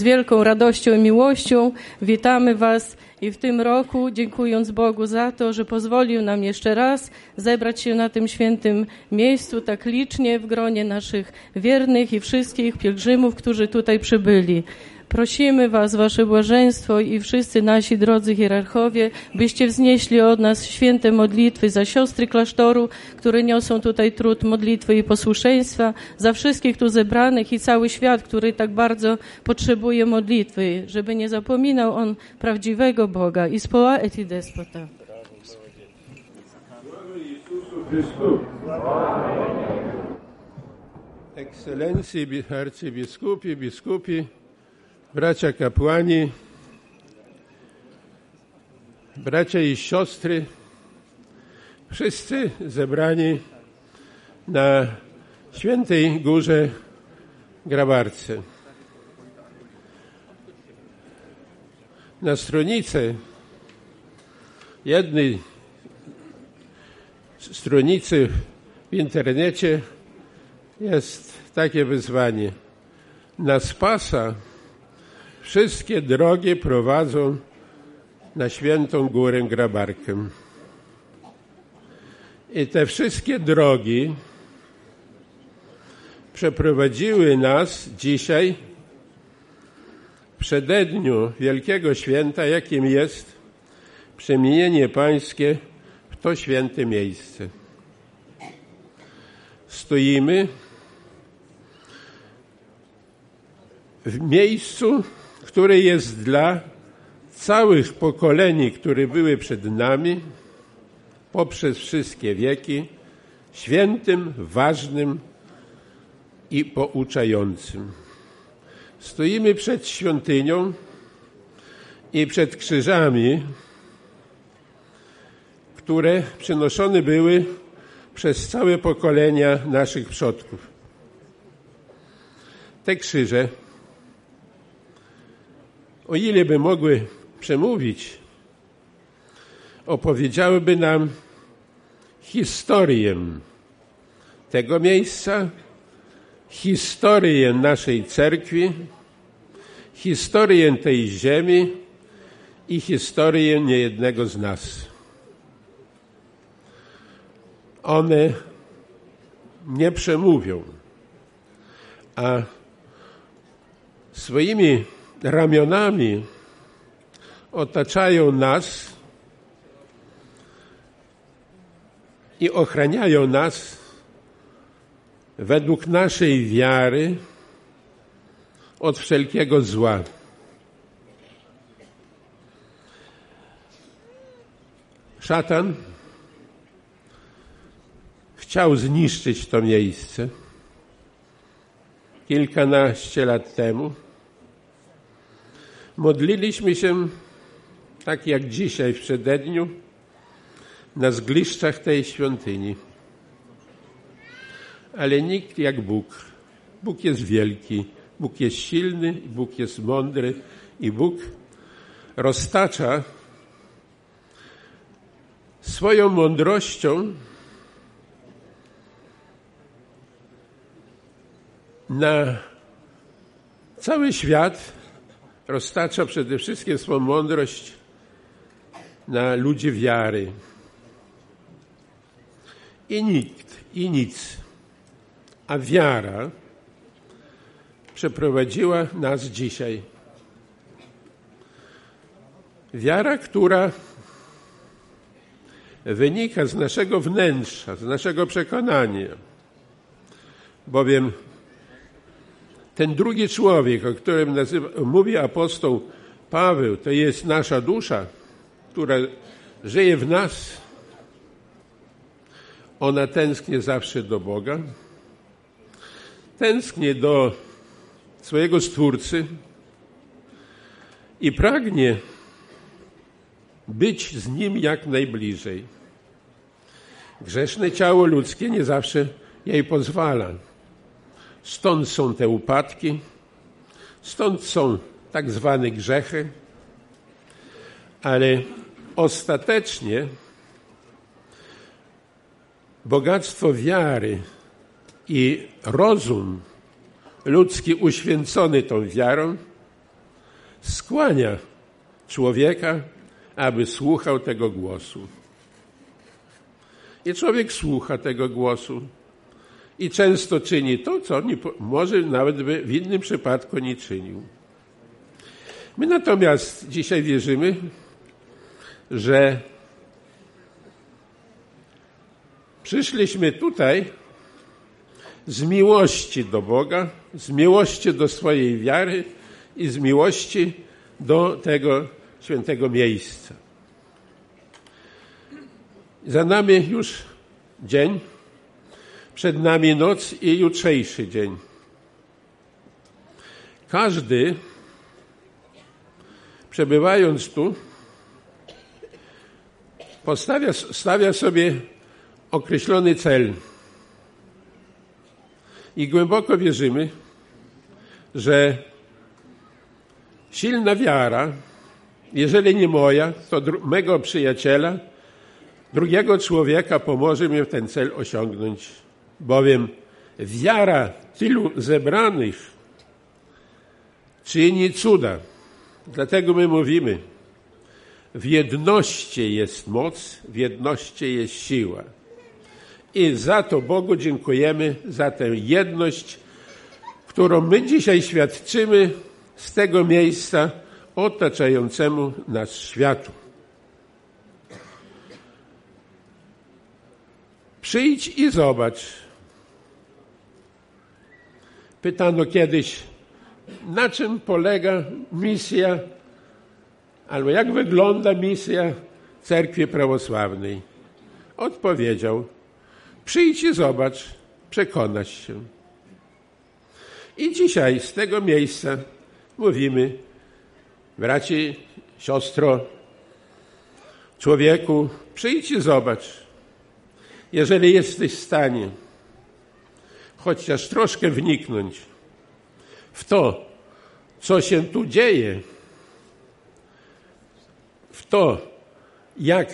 Z wielką radością i miłością witamy Was i w tym roku, dziękując Bogu za to, że pozwolił nam jeszcze raz zebrać się na tym świętym miejscu tak licznie w gronie naszych wiernych i wszystkich pielgrzymów, którzy tutaj przybyli. Prosimy Was, Wasze błażeństwo i wszyscy nasi drodzy hierarchowie, byście wznieśli od nas święte modlitwy za siostry klasztoru, które niosą tutaj trud modlitwy i posłuszeństwa, za wszystkich tu zebranych i cały świat, który tak bardzo potrzebuje modlitwy, żeby nie zapominał on prawdziwego Boga. I społa et i despota. Ekscelencje, arcybiskupi, biskupi, bracia kapłani, bracia i siostry, wszyscy zebrani na Świętej Górze Grabarce. Na stronicy jednej stronicy w internecie jest takie wyzwanie. Na Spasa Wszystkie drogi prowadzą na świętą górę Grabarkę. I te wszystkie drogi przeprowadziły nas dzisiaj w przededniu wielkiego święta, jakim jest przemienienie pańskie w to święte miejsce. Stoimy w miejscu, które jest dla całych pokoleni, które były przed nami, poprzez wszystkie wieki, świętym, ważnym i pouczającym. Stoimy przed świątynią i przed krzyżami, które przenoszone były przez całe pokolenia naszych przodków. Te krzyże o ile by mogły przemówić, opowiedziałyby nam historię tego miejsca, historię naszej cerkwi, historię tej ziemi i historię niejednego z nas. One nie przemówią, a swoimi ramionami otaczają nas i ochraniają nas według naszej wiary od wszelkiego zła. Szatan chciał zniszczyć to miejsce kilkanaście lat temu. Modliliśmy się, tak jak dzisiaj w przededniu, na zgliszczach tej świątyni. Ale nikt jak Bóg. Bóg jest wielki, Bóg jest silny, Bóg jest mądry i Bóg roztacza swoją mądrością na cały świat roztacza przede wszystkim swoją mądrość na ludzi wiary. I nikt, i nic. A wiara przeprowadziła nas dzisiaj. Wiara, która wynika z naszego wnętrza, z naszego przekonania, bowiem ten drugi człowiek, o którym nazywa, mówi apostoł Paweł, to jest nasza dusza, która żyje w nas. Ona tęsknie zawsze do Boga, tęsknie do swojego Stwórcy i pragnie być z Nim jak najbliżej. Grzeszne ciało ludzkie nie zawsze jej pozwala. Stąd są te upadki, stąd są tak zwane grzechy, ale ostatecznie bogactwo wiary i rozum ludzki uświęcony tą wiarą skłania człowieka, aby słuchał tego głosu. I człowiek słucha tego głosu i często czyni to, co nie, może nawet by w innym przypadku nie czynił. My natomiast dzisiaj wierzymy, że przyszliśmy tutaj z miłości do Boga, z miłości do swojej wiary i z miłości do tego świętego miejsca. Za nami już dzień, przed nami noc i jutrzejszy dzień. Każdy, przebywając tu, postawia, stawia sobie określony cel. I głęboko wierzymy, że silna wiara, jeżeli nie moja, to mego przyjaciela, drugiego człowieka pomoże mi ten cel osiągnąć, bowiem wiara tylu zebranych czyni cuda. Dlatego my mówimy, w jedności jest moc, w jedności jest siła. I za to Bogu dziękujemy, za tę jedność, którą my dzisiaj świadczymy z tego miejsca otaczającemu nas światu. Przyjdź i zobacz. Pytano kiedyś, na czym polega misja, albo jak wygląda misja Cerkwi Prawosławnej. Odpowiedział, przyjdź i zobacz, przekonasz się. I dzisiaj z tego miejsca mówimy, braci, siostro, człowieku, przyjdź i zobacz. Jeżeli jesteś w stanie chociaż troszkę wniknąć w to, co się tu dzieje, w to, jak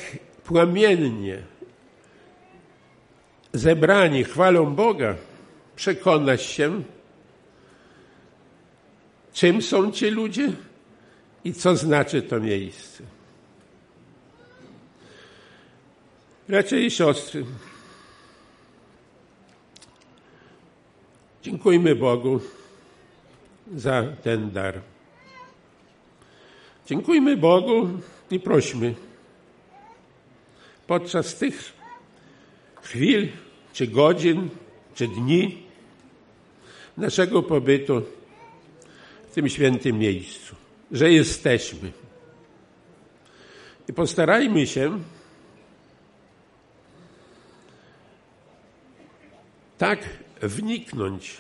płomiennie zebrani chwalą Boga, przekonasz się, czym są ci ludzie i co znaczy to miejsce. I siostry, dziękujmy Bogu za ten dar. Dziękujmy Bogu i prośmy podczas tych chwil, czy godzin, czy dni naszego pobytu w tym świętym miejscu, że jesteśmy. I postarajmy się tak wniknąć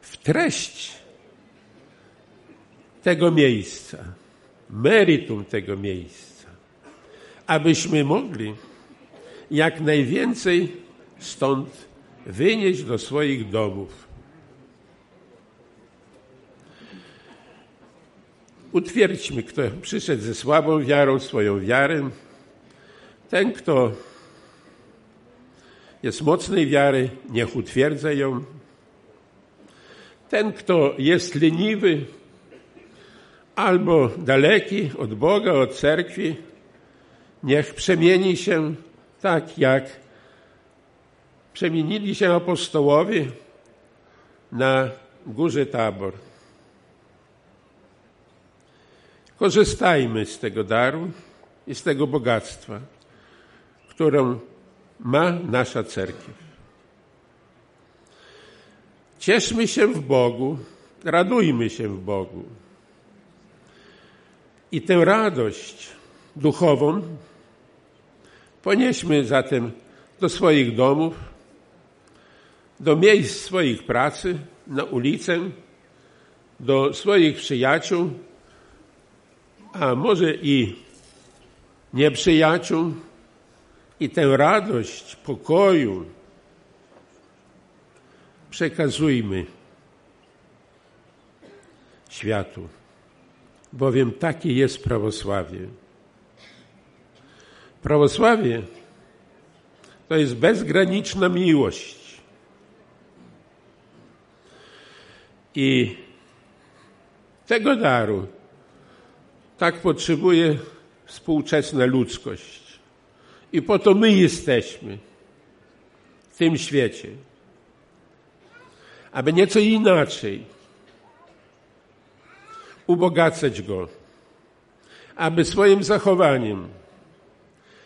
w treść tego miejsca, meritum tego miejsca, abyśmy mogli jak najwięcej stąd wynieść do swoich domów. Utwierdźmy, kto przyszedł ze słabą wiarą, swoją wiarę. Ten, kto jest mocnej wiary, niech utwierdza ją. Ten, kto jest leniwy albo daleki od Boga, od cerkwi, niech przemieni się tak, jak przemienili się apostołowie na Górze Tabor. Korzystajmy z tego daru i z tego bogactwa, którą ma nasza cerkiew. Cieszmy się w Bogu, radujmy się w Bogu. I tę radość duchową ponieśmy zatem do swoich domów, do miejsc swoich pracy, na ulicę, do swoich przyjaciół, a może i nieprzyjaciół, i tę radość pokoju przekazujmy światu, bowiem takie jest prawosławie. Prawosławie to jest bezgraniczna miłość. I tego daru tak potrzebuje współczesna ludzkość. I po to my jesteśmy w tym świecie. Aby nieco inaczej ubogacać go, aby swoim zachowaniem,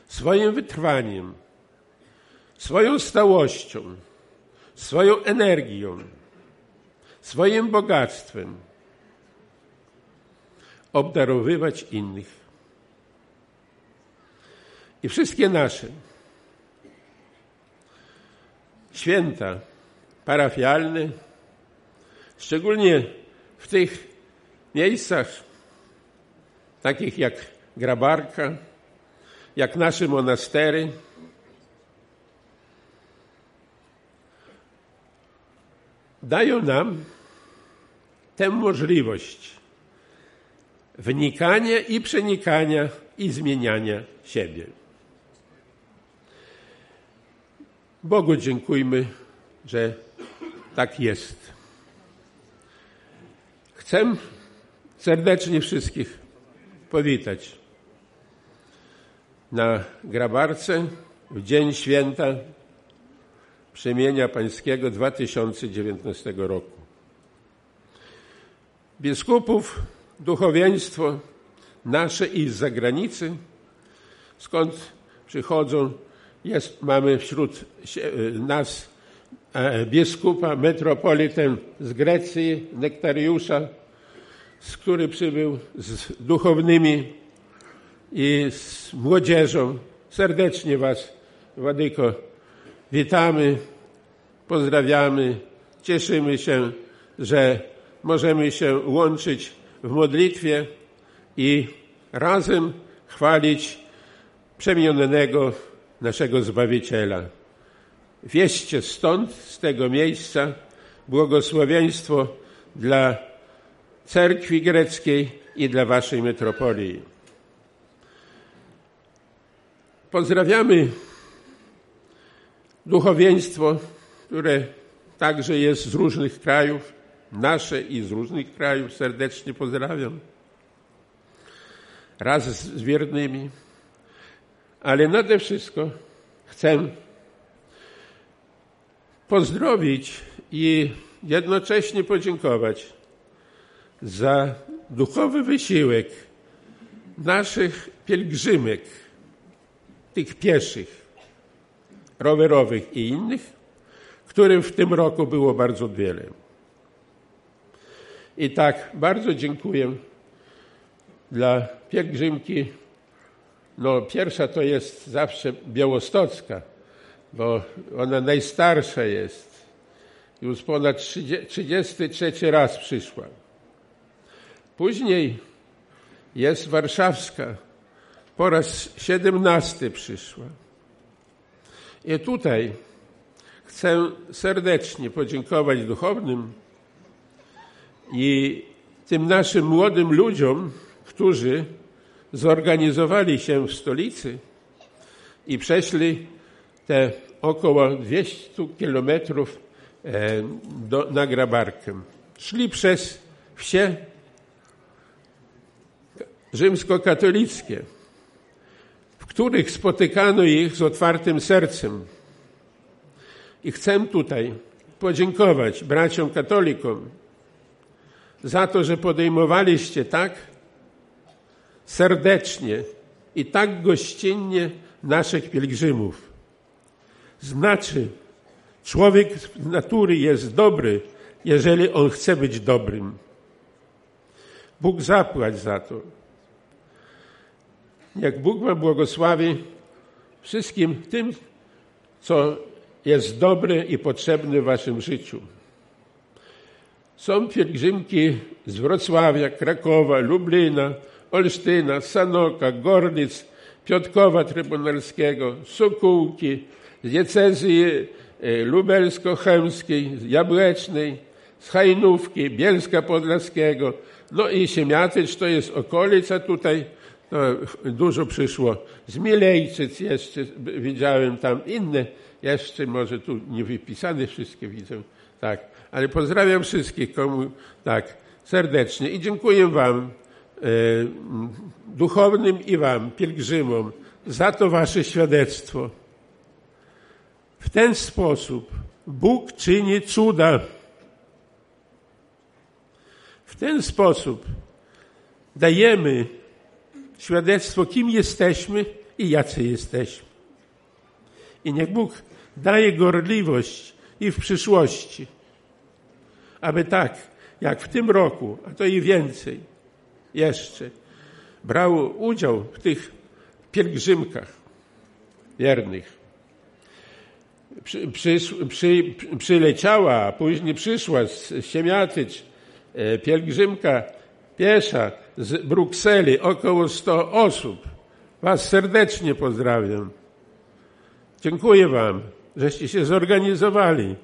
swoim wytrwaniem, swoją stałością, swoją energią, swoim bogactwem obdarowywać innych. I wszystkie nasze święta parafialne, szczególnie w tych miejscach, takich jak Grabarka, jak nasze monastery, dają nam tę możliwość wnikania i przenikania i zmieniania siebie. Bogu dziękujmy, że tak jest. Chcę serdecznie wszystkich powitać na grabarce w Dzień Święta Przemienia Pańskiego 2019 roku. Biskupów, duchowieństwo nasze i z zagranicy, skąd przychodzą, jest, mamy wśród nas e, biskupa, metropolitę z Grecji, Nektariusza, z który przybył z duchownymi i z młodzieżą. Serdecznie Was, Wadyko, witamy, pozdrawiamy, cieszymy się, że możemy się łączyć w modlitwie i razem chwalić przemienionego naszego Zbawiciela. Wieście stąd, z tego miejsca, błogosławieństwo dla cerkwi greckiej i dla waszej metropolii. Pozdrawiamy duchowieństwo, które także jest z różnych krajów, nasze i z różnych krajów serdecznie pozdrawiam. Raz z wiernymi, ale nade wszystko chcę pozdrowić i jednocześnie podziękować za duchowy wysiłek naszych pielgrzymek, tych pieszych, rowerowych i innych, którym w tym roku było bardzo wiele. I tak bardzo dziękuję dla pielgrzymki. No, pierwsza to jest zawsze białostocka, bo ona najstarsza jest. Już ponad 33 raz przyszła. Później jest warszawska, po raz 17 przyszła. I tutaj chcę serdecznie podziękować duchownym i tym naszym młodym ludziom, którzy zorganizowali się w stolicy i przeszli te około 200 kilometrów e, na Grabarkę. Szli przez wsie rzymskokatolickie, w których spotykano ich z otwartym sercem. I chcę tutaj podziękować braciom katolikom za to, że podejmowaliście tak serdecznie i tak gościnnie naszych pielgrzymów. Znaczy, człowiek z natury jest dobry, jeżeli on chce być dobrym. Bóg zapłać za to. Jak Bóg wam błogosławi wszystkim tym, co jest dobre i potrzebne w waszym życiu. Są pielgrzymki z Wrocławia, Krakowa, Lublina, Olsztyna, Sanoka, Gorlic, Piotkowa Trybunalskiego, Sokółki, z diecezji e, lubelsko-chełmskiej, z Jabłecznej, z Hajnówki, Bielska Podlaskiego, no i Siemiatycz to jest okolica tutaj, no, dużo przyszło. Z Milejczyc jeszcze, widziałem tam inne, jeszcze może tu nie wypisane wszystkie widzę, tak, ale pozdrawiam wszystkich, komu, tak, serdecznie. I dziękuję Wam, duchownym i Wam, pielgrzymom, za to Wasze świadectwo. W ten sposób Bóg czyni cuda. W ten sposób dajemy świadectwo, kim jesteśmy i jacy jesteśmy. I niech Bóg daje gorliwość i w przyszłości, aby tak, jak w tym roku, a to i więcej jeszcze, brał udział w tych pielgrzymkach wiernych. Przy, przy, przy, przyleciała, później przyszła z Siemiatycz e, pielgrzymka piesza z Brukseli, około 100 osób. Was serdecznie pozdrawiam. Dziękuję Wam, żeście się zorganizowali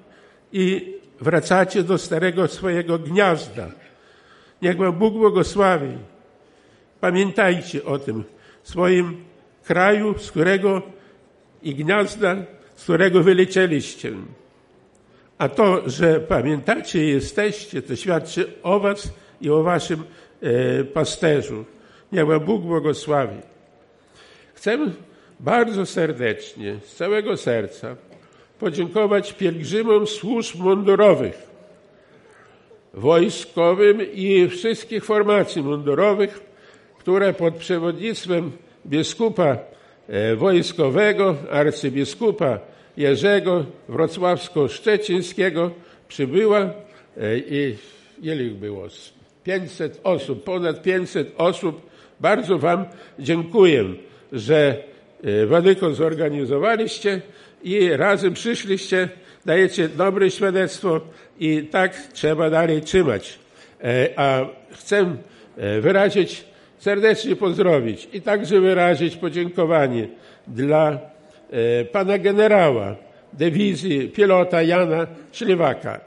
i wracacie do starego swojego gniazda. Niech Wam Bóg błogosławi. Pamiętajcie o tym swoim kraju, z którego i gniazda, z którego wylecieliście. A to, że pamiętacie jesteście, to świadczy o Was i o Waszym e, pasterzu. Niech Wam Bóg błogosławi. Chcę bardzo serdecznie, z całego serca podziękować pielgrzymom służb mundurowych, wojskowym i wszystkich formacji mundurowych, które pod przewodnictwem biskupa e, wojskowego, arcybiskupa Jerzego Wrocławsko-Szczecińskiego przybyła e, i ile ich było? 500 osób, ponad 500 osób. Bardzo Wam dziękuję, że e, Wadyko zorganizowaliście i razem przyszliście, dajecie dobre świadectwo i tak trzeba dalej trzymać. A chcę wyrazić serdecznie pozdrowić i także wyrazić podziękowanie dla e, pana generała dywizji pilota Jana Śliwaka.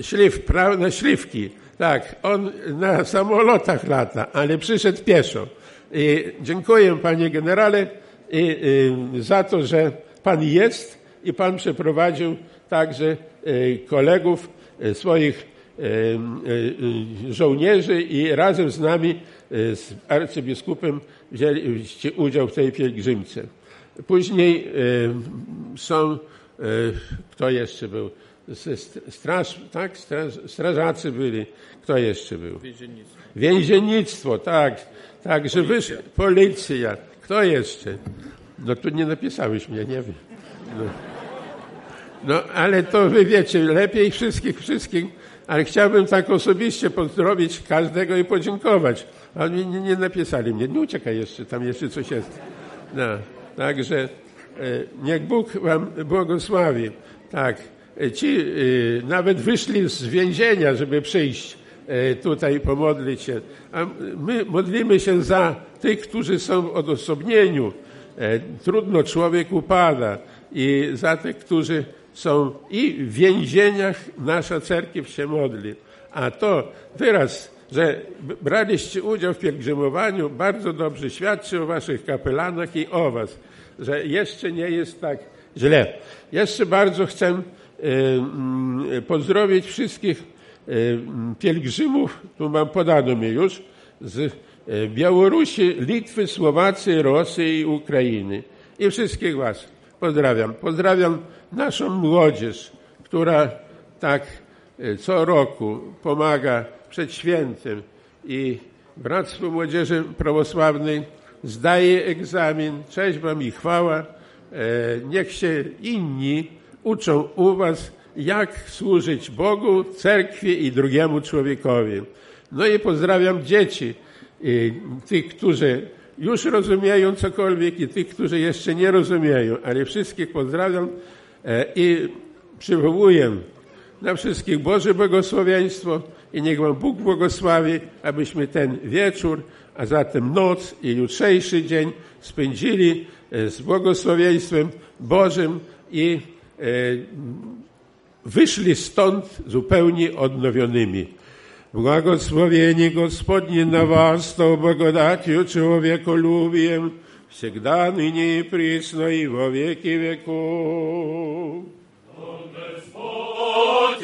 Śliw, prawda, Śliwki. Tak, on na samolotach lata, ale przyszedł pieszo. I dziękuję panie generale i, i, za to, że pan jest i pan przeprowadził także e, kolegów e, swoich żołnierzy i razem z nami, z arcybiskupem wzięliście udział w tej pielgrzymce. Później są, kto jeszcze był? Straż, tak? Straż, strażacy byli. Kto jeszcze był? Więziennictwo. Więziennictwo, tak. Tak, że wyszła policja. Kto jeszcze? No tu nie napisałeś mnie, nie wiem. No. ale to wy wiecie lepiej wszystkich, wszystkich ale chciałbym tak osobiście pozdrowić każdego i podziękować. Ale nie, nie, napisali mnie, nie uciekaj jeszcze, tam jeszcze coś jest. No, także e, niech Bóg wam błogosławi. Tak, e, ci e, nawet wyszli z więzienia, żeby przyjść tutaj pomodlić się. A my modlimy się za tych, którzy są w odosobnieniu. Trudno człowiek upada i za tych, którzy są i w więzieniach nasza cerkiew się modli. A to wyraz, że braliście udział w pielgrzymowaniu, bardzo dobrze świadczy o waszych kapelanach i o was, że jeszcze nie jest tak źle. Jeszcze bardzo chcę pozdrowić wszystkich pielgrzymów, tu mam podano mi już, z y, Białorusi, Litwy, Słowacji, Rosji i Ukrainy. I wszystkich was pozdrawiam. Pozdrawiam naszą młodzież, która tak e, co roku pomaga przed świętem i Bractwo Młodzieży Prawosławnej zdaje egzamin. Cześć Wam i chwała. E, niech się inni uczą u Was, jak służyć Bogu, cerkwi i drugiemu człowiekowi. No i pozdrawiam dzieci, i tych, którzy już rozumieją cokolwiek i tych, którzy jeszcze nie rozumieją, ale wszystkich pozdrawiam e, i przywołuję na wszystkich Boże błogosławieństwo i niech Wam Bóg błogosławi, abyśmy ten wieczór, a zatem noc i jutrzejszy dzień spędzili e, z błogosławieństwem Bożym i e, wyszli stąd zupełnie odnowionymi. Благословение Господне на вас, то благодатью человеколюбием, всегда ныне и присно и во веки веков. Он Господь,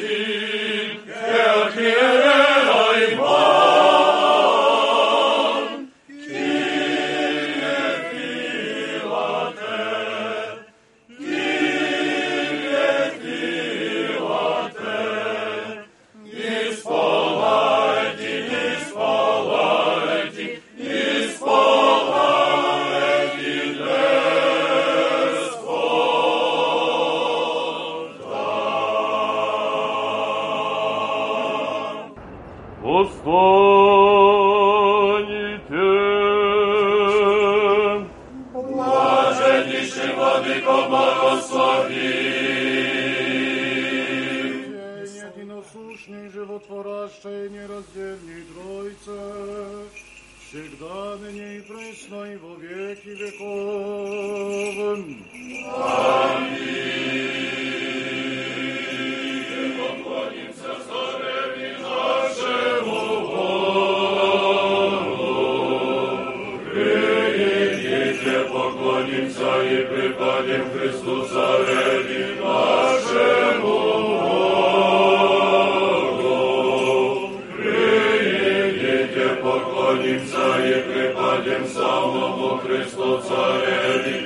wiecznej w wieki wiekowym. Amen. Поклонимся и преподим Христу Цареве Nazareth.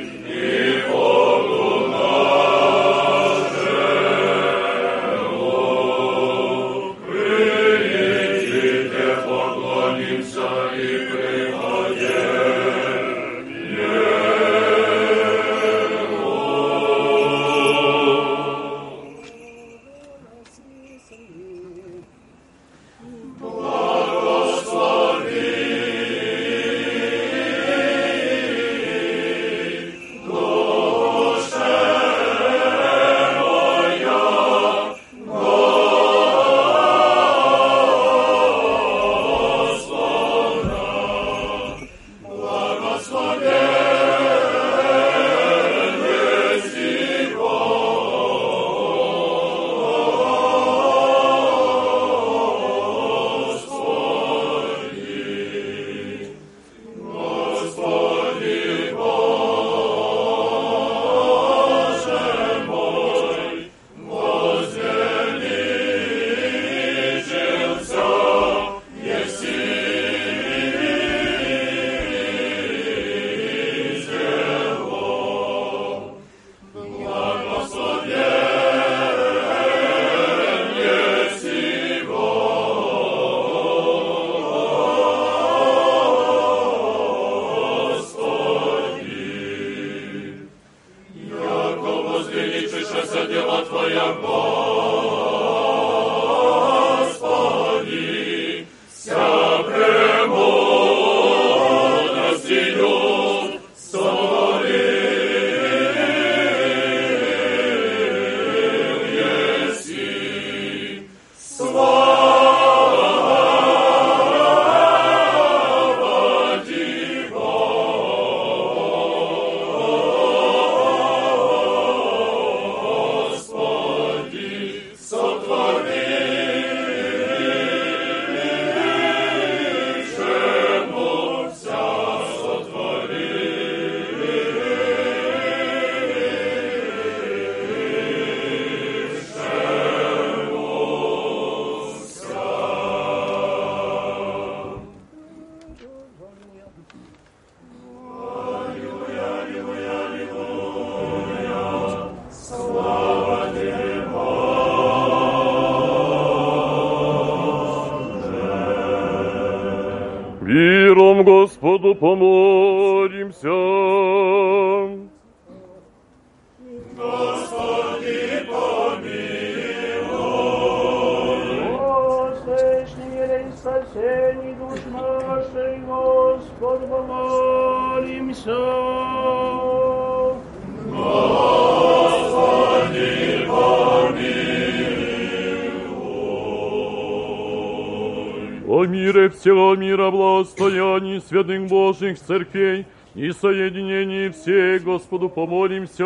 О мире всего мира, благостоянии святых Божьих церквей и соединении всей Господу помолимся.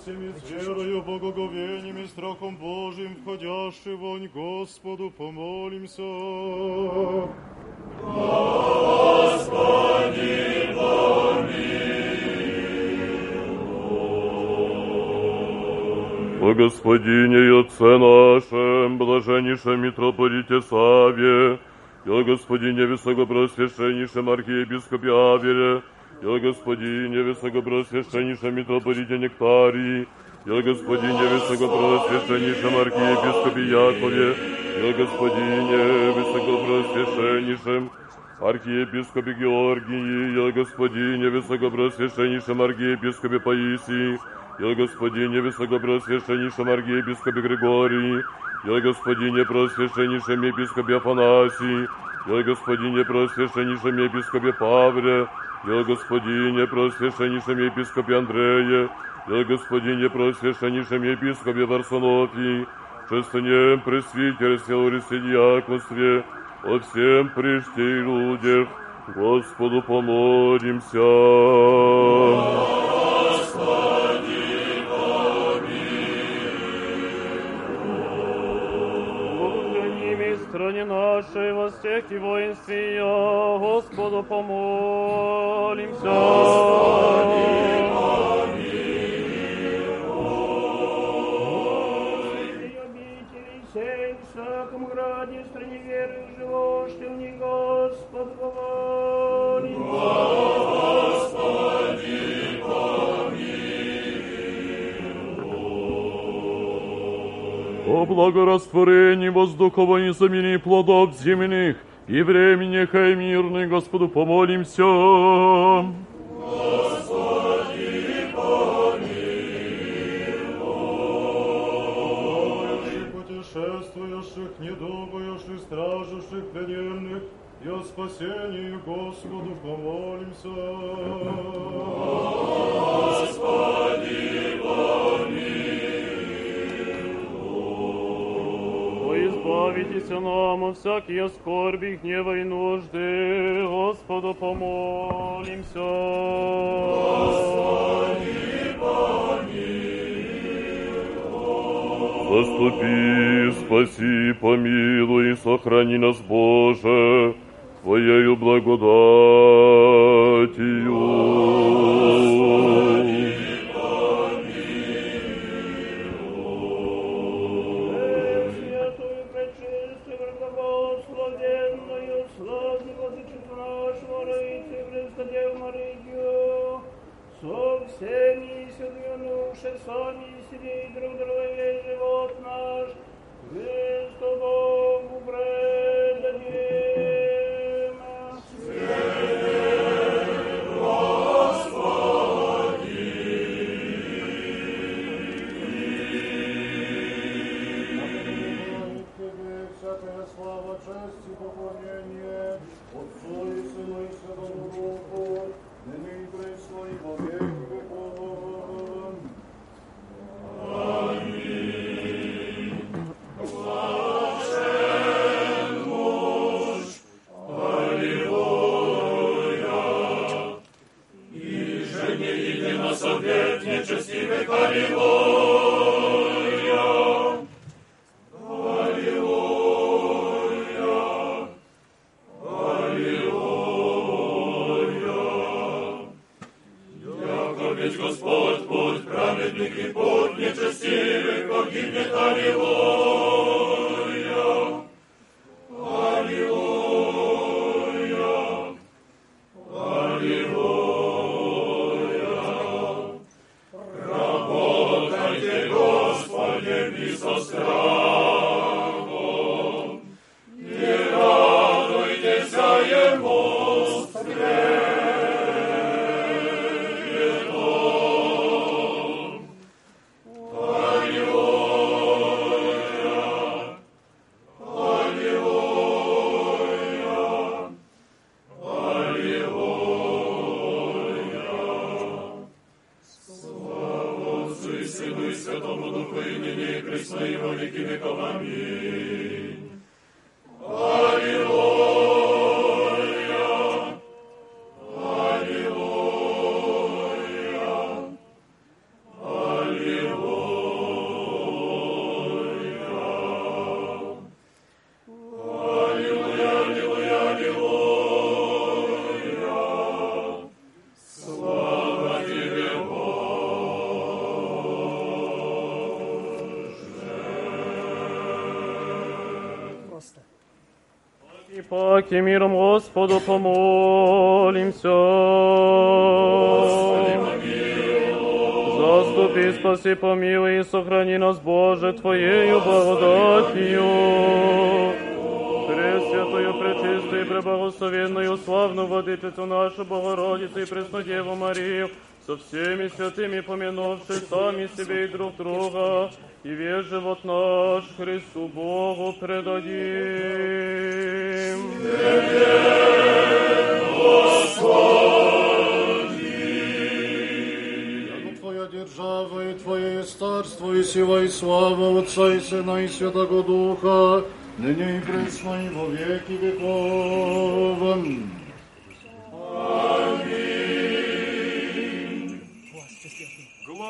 Всеми с верою, богоговением и страхом Божьим, входящий вонь Господу, помолимся. О Господине и Отце нашем, блаженнейшем митрополите Саве, и о Господине высокопросвященнейшем архиепископе Авере, и о Господине высокопросвященнейшем митрополите Нектарии, и о Господине высокопросвященнейшем архиепископе Якове, и о Господине высокопросвященнейшем архиепископе Георгии, и о Господине высокопросвященнейшем архиепископе Паисии, о Господине высокопросвященнейшем архиепископе Григории, о Господине просвященнейшем епископе Афанасии, о Господине просвященнейшем епископе Павле, о Господине просвященнейшем епископе Андрее, и о Господине просвященнейшем епископе Варсонофии, честнем пресвитерстве, Ористе диаконстве, о всем прежде и людях, Господу помолимся. Стране нашей, во всех и воинстве Господу помолимся. Господи, обители сей, в всяком граде, стране веры, ты в них, Господу помолимся. О благорастворении воздухова и замени плодов земных, и временех и мирных, Господу помолимся. путешествующих, недугающих, стражущих, плененных, и о спасении Господу помолимся. О, избавитесь нам всякие скорби, гнева и нужды, Господу помолимся. Заступи, спаси, помилуй, сохрани нас, Боже, Твоею благодатью. Святую, И миром Господу помолимся. Заступи, спаси, помилуй и сохрани нас, Боже, Твоею благодатью. Пресвятую, пречистую, преблагословенную, славную Владычицу нашу Богородицу и Преснодеву Марию, со всеми святыми помянувши сами себе и друг друга, и весь живот наш Христу Богу предадим. Яко Твоя держава и Твое царство и сила и слава Отца и Сына и Святого Духа, ныне и пресно и во веки веков. Аминь.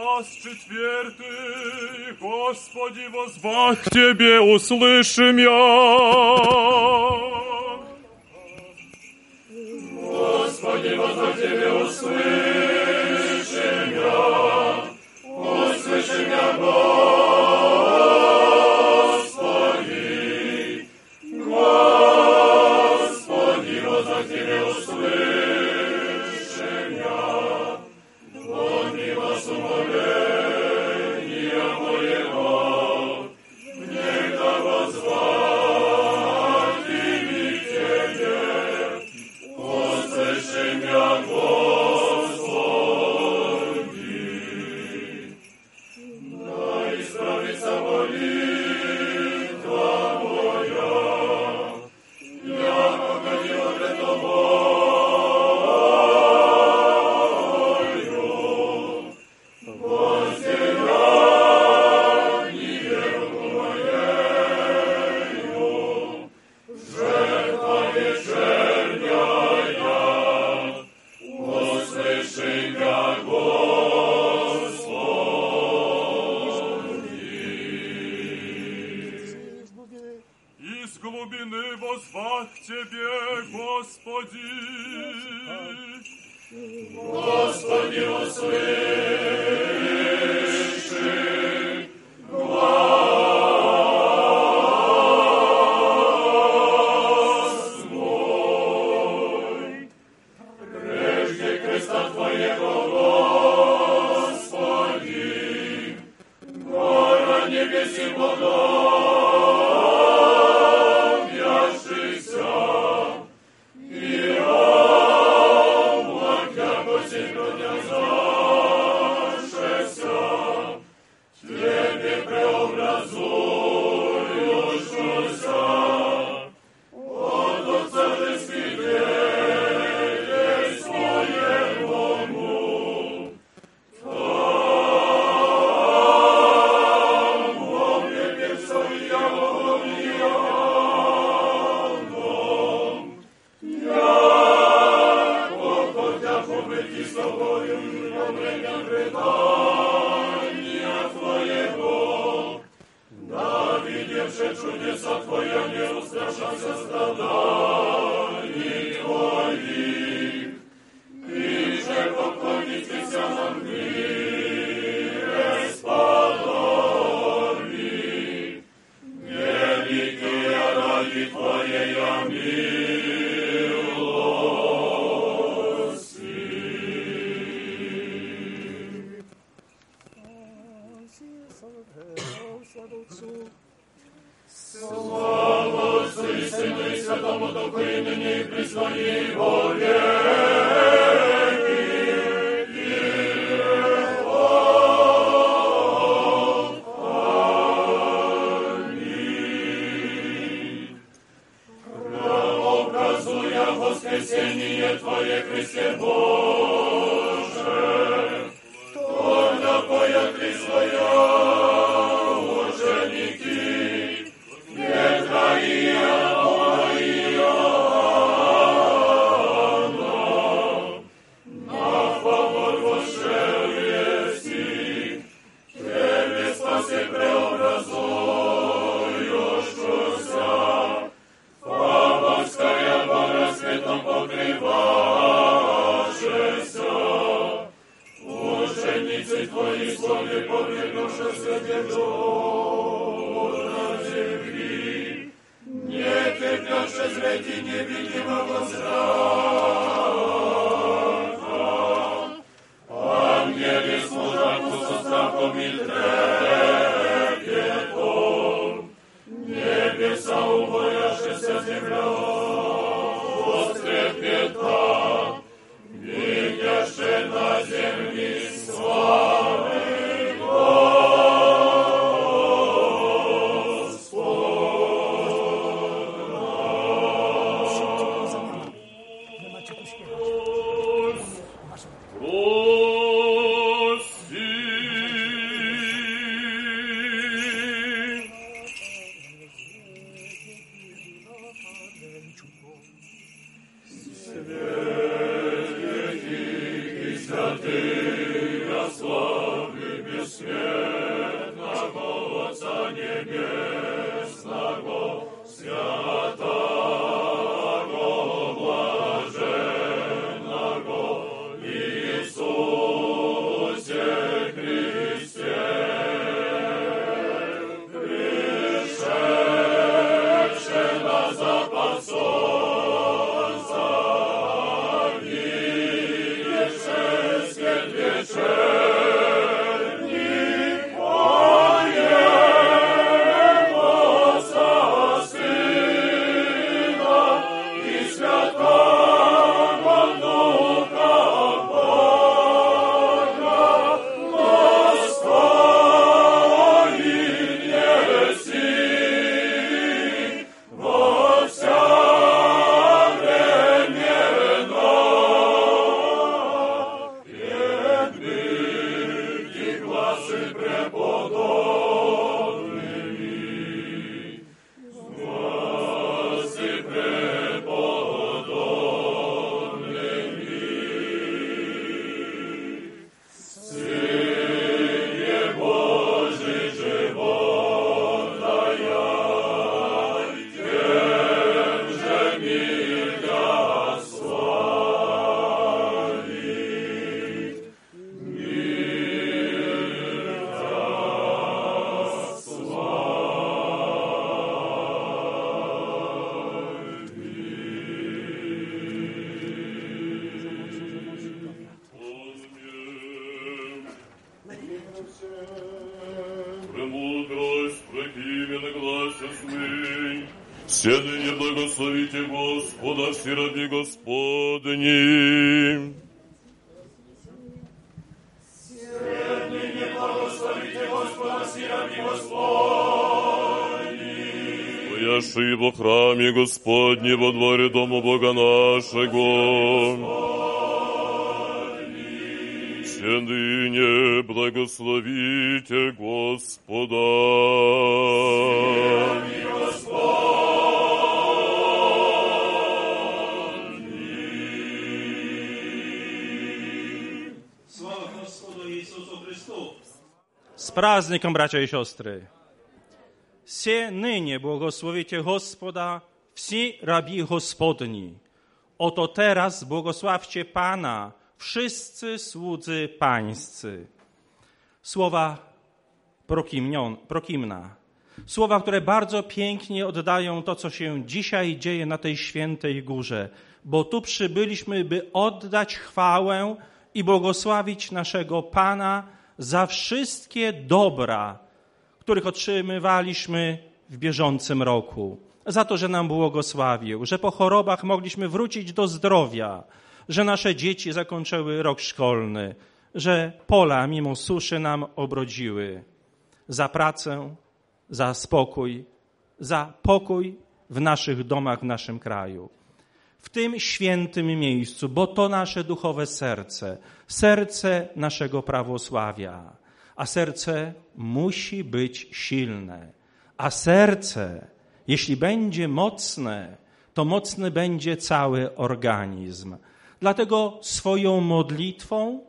Глаз четвертый, Господи, возвах к Тебе, услышим я. Господа, Z praznikiem, bracia i siostry. Все ныне błogosławicie Gospoda, wsi rabi Gospodni. Oto teraz błogosławcie Pana, wszyscy słudzy pańscy. Słowa prokimnion, prokimna. Słowa, które bardzo pięknie oddają to, co się dzisiaj dzieje na tej świętej górze, bo tu przybyliśmy, by oddać chwałę i błogosławić naszego Pana za wszystkie dobra, których otrzymywaliśmy w bieżącym roku. Za to, że nam błogosławił, że po chorobach mogliśmy wrócić do zdrowia, że nasze dzieci zakończyły rok szkolny, że pola mimo suszy nam obrodziły. Za pracę, za spokój, za pokój w naszych domach, w naszym kraju. W tym świętym miejscu, bo to nasze duchowe serce, serce naszego prawosławia, a serce musi być silne. A serce, jeśli będzie mocne, to mocny będzie cały organizm. Dlatego swoją modlitwą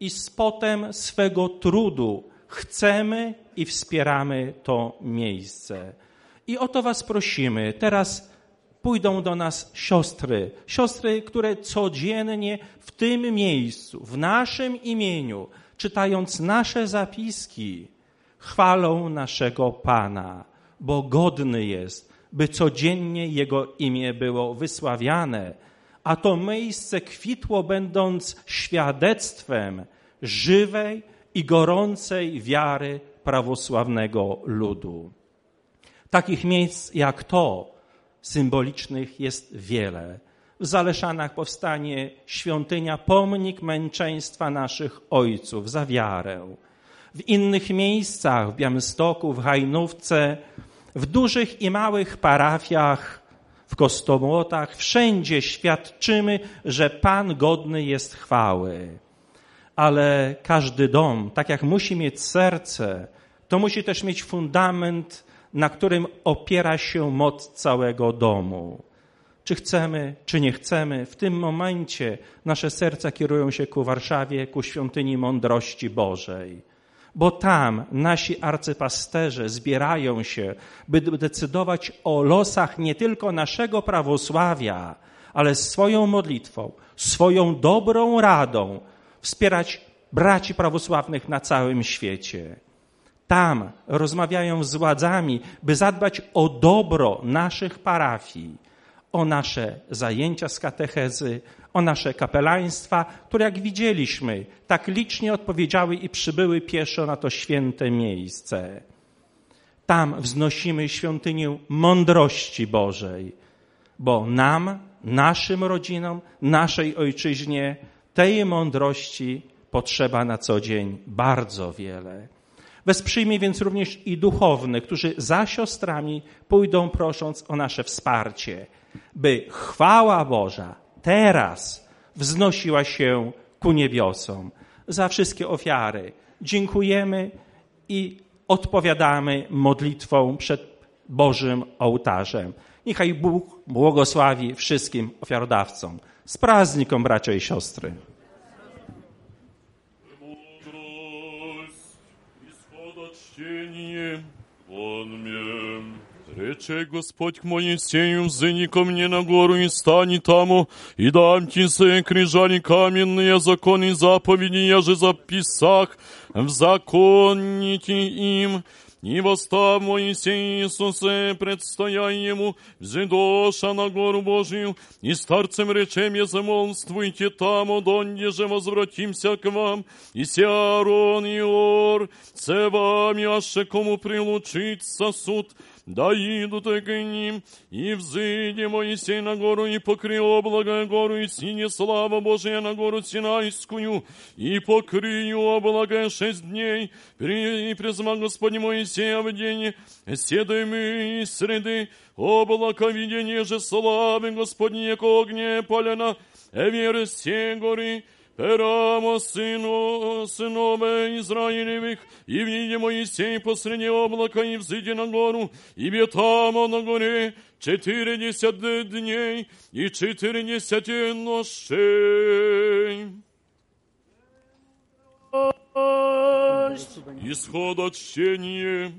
i spotem swego trudu chcemy i wspieramy to miejsce. I o to Was prosimy. Teraz pójdą do nas siostry, siostry, które codziennie w tym miejscu, w naszym imieniu, czytając nasze zapiski, chwalą naszego Pana, bo godny jest, by codziennie Jego imię było wysławiane, a to miejsce kwitło, będąc świadectwem żywej i gorącej wiary prawosławnego ludu. Takich miejsc jak to, symbolicznych, jest wiele. W Zaleszanach powstanie świątynia, pomnik męczeństwa naszych ojców za wiarę. W innych miejscach, w Białymstoku, w Hajnówce, w dużych i małych parafiach, w Kostołotach, wszędzie świadczymy, że Pan godny jest chwały. Ale każdy dom, tak jak musi mieć serce, to musi też mieć fundament, na którym opiera się moc całego domu. Czy chcemy, czy nie chcemy, w tym momencie nasze serca kierują się ku Warszawie, ku świątyni mądrości Bożej. Bo tam nasi arcypasterze zbierają się, by decydować o losach nie tylko naszego prawosławia, ale swoją modlitwą, swoją dobrą radą wspierać braci prawosławnych na całym świecie. Tam rozmawiają z władzami, by zadbać o dobro naszych parafii, o nasze zajęcia z katechezy, o nasze kapelaństwa, które jak widzieliśmy, tak licznie odpowiedziały i przybyły pieszo na to święte miejsce. Tam wznosimy świątynię mądrości Bożej, bo nam, naszym rodzinom, naszej ojczyźnie tej mądrości potrzeba na co dzień bardzo wiele. Wesprzyjmy więc również i duchownych, którzy za siostrami pójdą prosząc o nasze wsparcie, by chwała Boża teraz wznosiła się ku niebiosom. Za wszystkie ofiary dziękujemy i odpowiadamy modlitwą przed Bożym ołtarzem. Niechaj Bóg błogosławi wszystkim ofiarodawcom. Z prazniką, bracia i siostry. Чтение. Он мне. Рече Господь к Моисею, взыни ко мне на гору и стани таму, и дам ти се крижани каменные законы и заповеди, я же записах в законники им, и восстав Моисей Иисусе, предстоя ему, взидоша на гору Божию, и старцем речем я замолвствуйте там, донде же возвратимся к вам, и Сиарон и Ор, це вами, аше кому прилучить сосуд, да идут к ним, и взыди Моисей на гору, и покри облако гору, и сине слава Божия на гору Синайскую, и покрию облако шесть дней, при, и призма Господь Моисея в день, седыми из среды, облако видение же славы Господне, яко огне полена, веры все горы, Перамо сыну, сынове Израилевых, и види Моисей посреди облака, и взыди на гору, и бетамо на горе четыредесят дней и четыредесят ночей. Исход от чтения.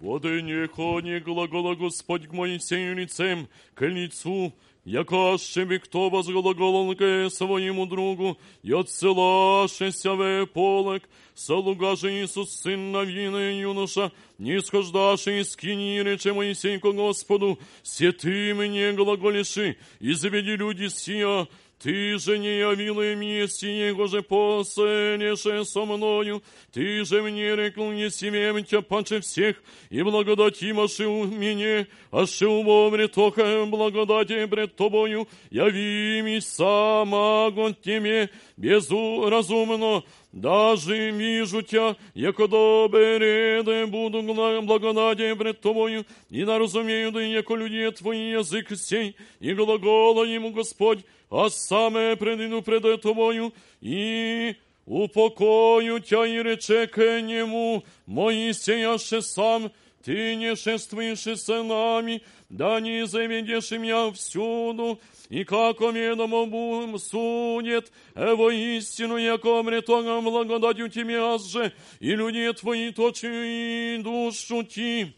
Воды не хони глагола Господь к Моисею лицем, к лицу, яка ще би хто возглаголонке своєму другу, і отсилашеся ве полек, слуга же Ісус, син Навіни юноша, не схождаши из скини, рече Моисейко Господу, сети мне глаголиши, и заведи люди сия, ты же не явила мести его же поселеше со мною, ты же мне рекл не семем тебя паче всех, и благодать имаши у меня, а ще умомре тоха благодати пред тобою, яви ми сама огонь тебе, безуразумно, даже вижу тебя, яко добре да буду благодати пред тобою, и да разумею, да яко люди твои язык сей, и глагола ему Господь, а саме предину пред тобою, и упокою тя и рече к нему, Моисеяше сам, ты не шествуешь с нами, да не заведешь меня всюду, и как ведомо будем судит, эво истину, яко мретогом благодатью тебе аз же, и люди твои точи и душу ти.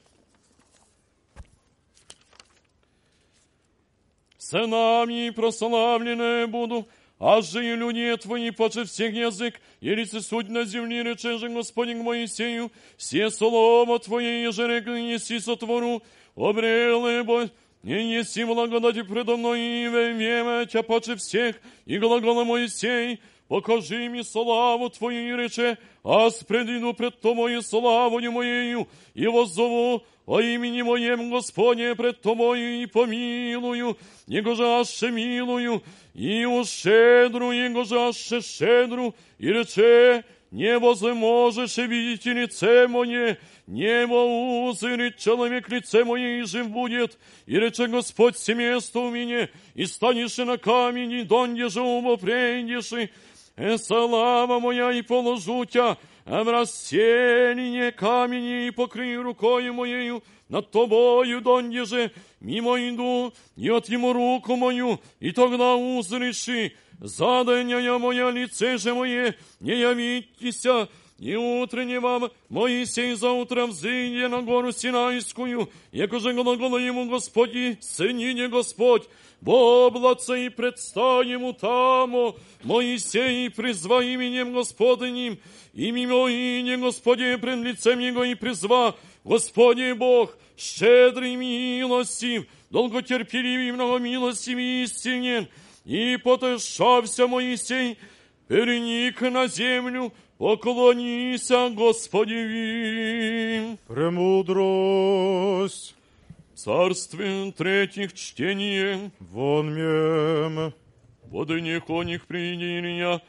Сынами прославлены буду, а же и люди твои поче всех язык, и лице суть на земле, рече же Господин к Моисею, все слово Твое, еже рекли, неси сотвору, обрелы бо, не неси благодати предо мной, и время тя поче всех, и глагола Моисей, покажи ми славу Твою, рече, аз предиду пред Тобою славою Моею, и воззову о имени Моем Господне пред Тобою и помилую, Его же милую, и ущедру Его же щедру, и рече, не возможешь видеть лице мое, небо узрит человек лице мое, и жив будет, и рече Господь семейство у меня, и станешь на камень, и донде же умо прейдешь, и слава моя, и положу тебя, в расселение камени и покрый рукою моею над тобою, донде же мимо иду, и отъему руку мою, и тогда узришь, задания моя лице же мое, не явитеся, и утренне вам Моисей за утром взыйде на гору Синайскую, яко же глагола ему Господи, сынине Господь, Бо облаце и предстань ему тамо, Моисей призва именем Господиним, имя имя Господи пред лицем Его и призва, Господи Бог, щедрый милостив, долготерпеливый, многомилостив и истинен, и потешався Моисей, переник на землю, поклонися Господи. Премудрость. Царствие третьих чтение, Вон мем. воды не коних приединия,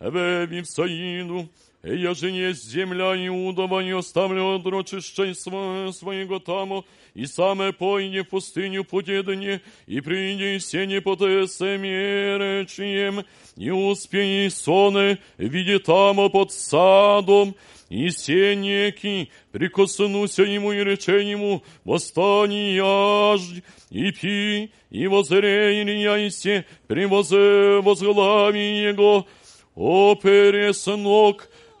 эве Вифсаиду, и я же есть земля Иудова, не оставлю отрочищей сво- своего тамо, и саме пойде в пустыню потедане, и приди сене потесе меречием, и успей соне, виде тамо под садом, и сенеки, прикоснуся ему и рече ему, восстани яждь, и пи, и возре Ильяисе, привозе возглави его, о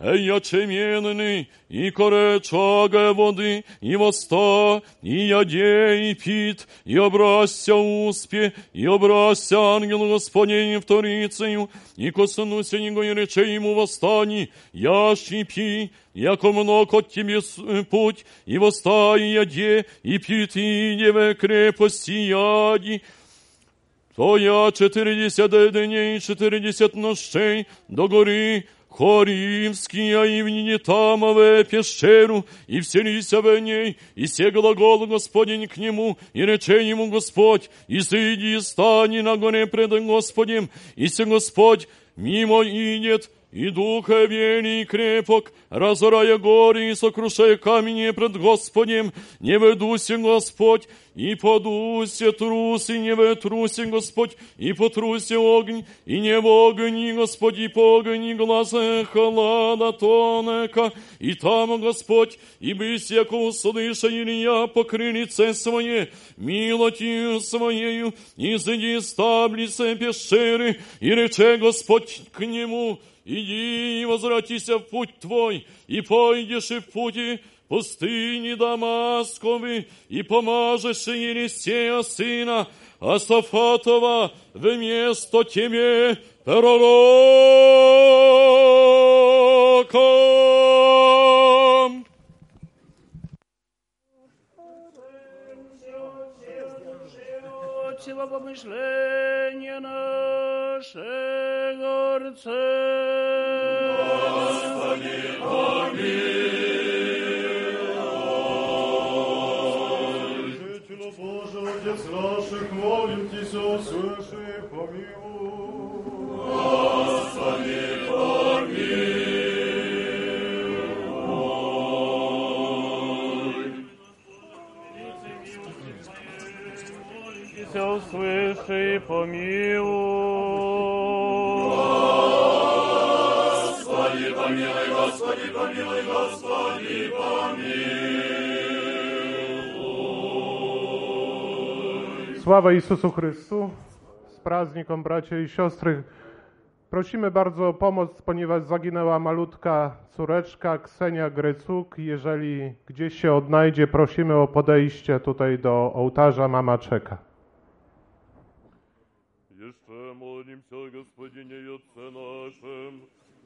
переснок, ячеменный, и коречага воды, и воста, и яде, и пит, и образся успе, и образся ангел Господень вторицею, и коснуся него и рече ему восстани, ящи пи, яко много от тебе с- путь, и воста, и яде, и пит, и деве крепости яди, Твоя четыридесят дней, четыридесят нощей до гори Хоримския и в нине тамове пещеру, и вселися в ней, и се глагол Господень к нему, и рече ему Господь, и сиди и стани на горе пред Господем, и се Господь мимо идет, и духа вели и крепок, разорая горы и сокрушая камни пред Господем, не ведуся Господь, и подуся трус, и не ветруся Господь, и потруся огонь, и не в огни, Господь, и по огни глаза холода тонека, и там, Господь, и бысь, яко услыша Илья, покры лице свое, милостью своею, и зайди стаблице пещеры, и рече Господь к нему, Иди и возвратися в путь твой, и пойдешь и в пути пустыни Дамасковы, и помажешь Елисея сына Асафатова вместо тебе пророком. całego myślenia naszego rce. Gospodzie, pomiluj. Życiu Boże, Ojciec naszych, molim Cię, услыши и помилуй. Sława Jezusu Chrystu. Z prazniką bracia i siostry. Prosimy bardzo o pomoc, ponieważ zaginęła malutka córeczka Ksenia Grecuk. Jeżeli gdzieś się odnajdzie, prosimy o podejście tutaj do ołtarza. Mama czeka. Jeszcze молимся, Господине и Отце нашем,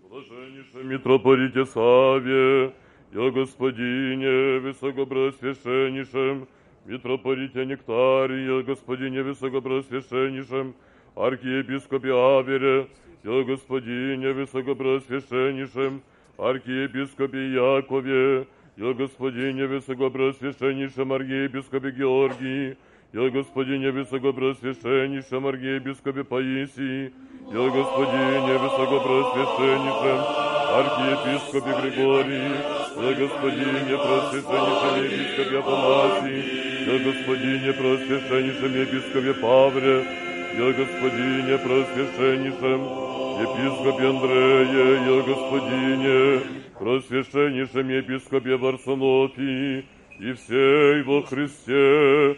блаженнейшем митрополите Саве, и о Господине Высокопросвященнейшем, митрополите Нектарии, о Господине Высокопросвященнейшем, архиепископе Авере, и о Господине Высокопросвященнейшем, архиепископе Якове, и о Господине Высокопросвященнейшем, архиепископе Георгии, о Господине Высокопросвященнейшем архиепископе Паисии, о Господине Высокопросвященнейшем архиепископе Григории, о Господине Просвященнейшем епископе Афанасии, о Господине Просвященнейшем епископе Павре, о Господине Просвященнейшем епископе Андрее, и о Господине Просвященнейшем епископе Варсонофии, и всей во Христе,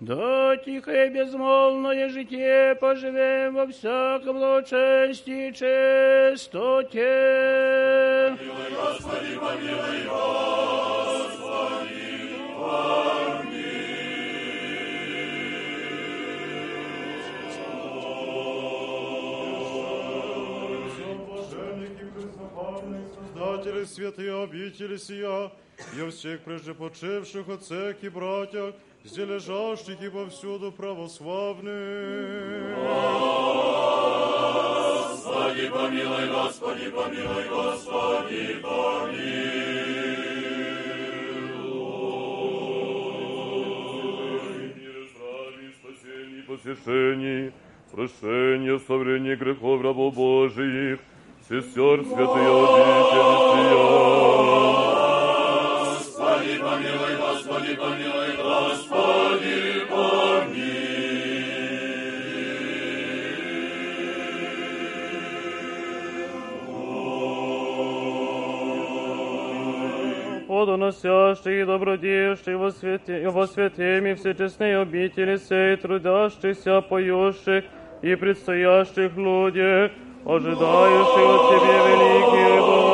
да тихо и безмолвное житие поживем во всяком благочестии и чистоте. Блаженники, преснопавные, Создатели святые обители сия, и всех прежде почивших отцах и братьях, где лежащих и повсюду православных. мире здравии, спасении, посвящении, прощения, соврения грехов рабов Божиих, сестер святые обители сия. Подоносящий и добродеющий во свете, во святеми все честные обители сей, трудящихся, поющих и предстоящих людях, ожидающих от Тебе великие и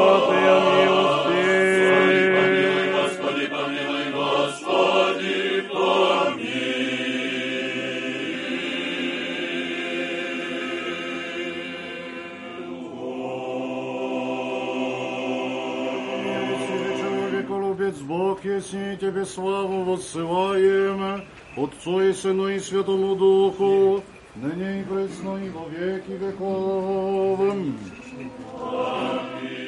Ясни Тебе славу воссылаем, Отцу и Сыну и Святому Духу, ныне и пресно и во веки веков. вечернюю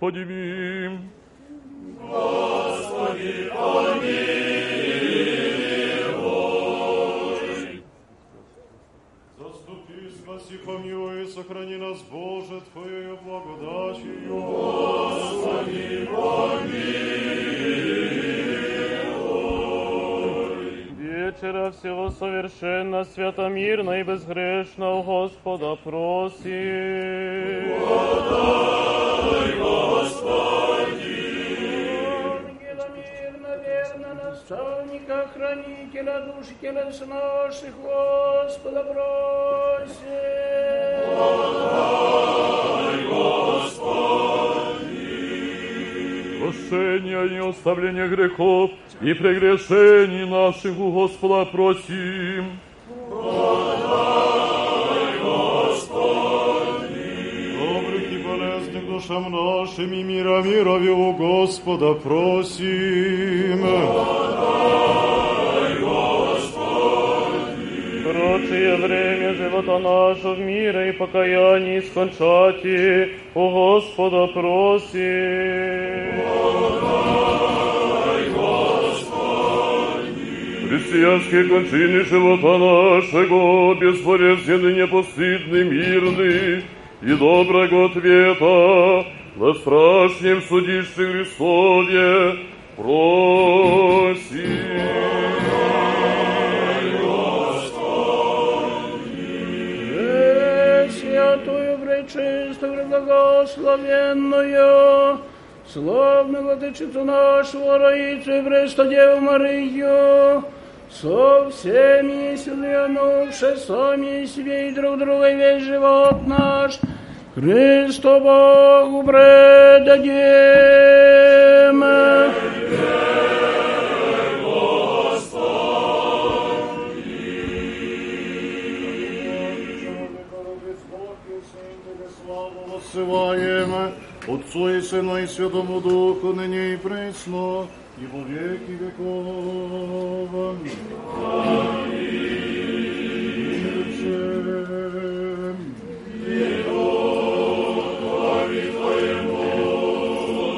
нашу, Господи, мим. Заступи, спаси, помилуй, сохрани нас, Боже, Твоею благодатью. Вечера всего совершенно, святомирно и безгрешно у Господа просим. Ангела наставника, хранителя душ и телес наших, Господа просим. Прощения и оставления грехов и прегрешений наших у Господа просим. Добрых душам нашим и мира мирови у Господа просим. Прочее время живота нашего в мире и покаянии скончати, у Господа просим. Христианские кончины живота нашего, безболезненный, непостыдный, мирный и доброго ответа на страшнем судище Христове просим. Э, Святую, пречистую, благословенную, славную владычицу нашу, Раицу и Престодеву Марию, со всеми сильнувши сами себе и друг друга и весь живот наш, Христу Богу предадим. Отсылаем Отцу и Сыну и Святому Духу, ныне и пресно, и во веки веков. Аминь.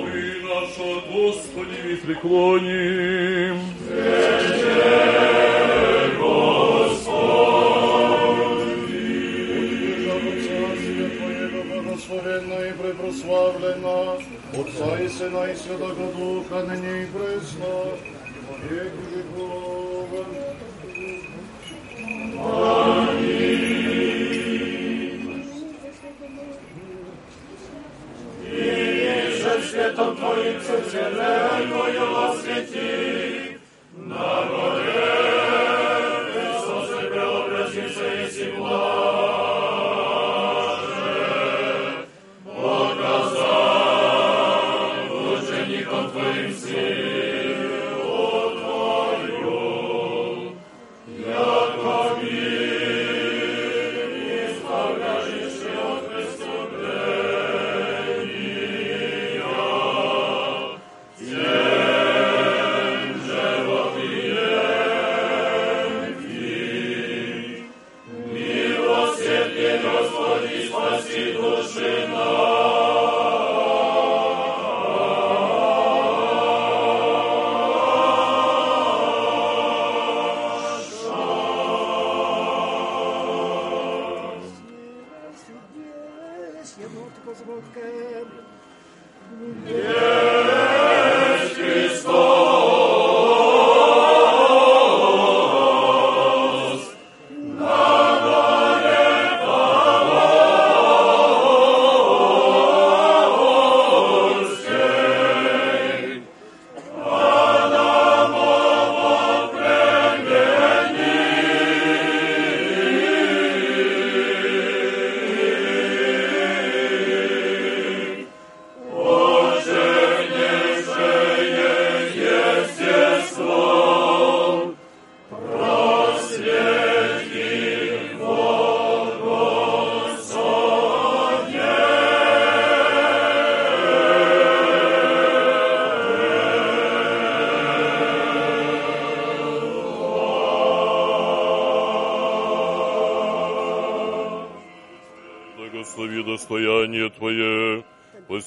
И наша Господи, преклоним. Царствие Твоего благословенно и препрославлено, Отца и Сына и Святого Духа, ныне и пресно, и во веки веков. Боже,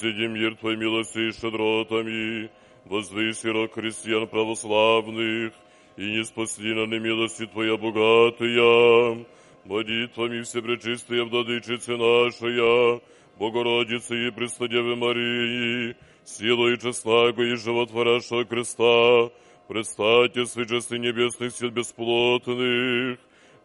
Посреди мир Твой милости и щедротами, возвыси рок христиан православных, и не спасли на немилости Твоя богатая, молитвами Всепречистая Владычицы нашая, Богородицы и Преснодевы Марии, силой честного и животворящего креста, предстайте свечесты небесных сил бесплотных,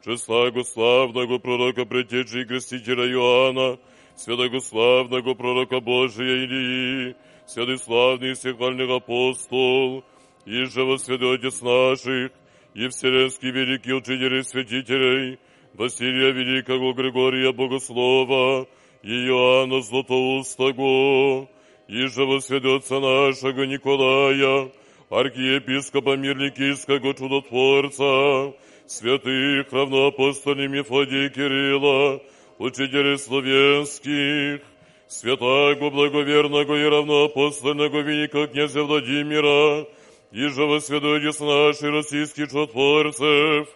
честного славного пророка Предтечи и Крестителя Иоанна, святого славного пророка Божия Илии, святый славный и всехвальный апостол, и живо святой Отец наших, и вселенский великий учитель и святителей, Василия Великого Григория Богослова, и Иоанна Златоустого, и живо святой Отца нашего Николая, архиепископа Мирникийского чудотворца, святых равноапостолей Мефодия Кирилла, учителей славянских, святаго благоверного и равноапостольного великого князя Владимира, и живо святой наших российских чудотворцев,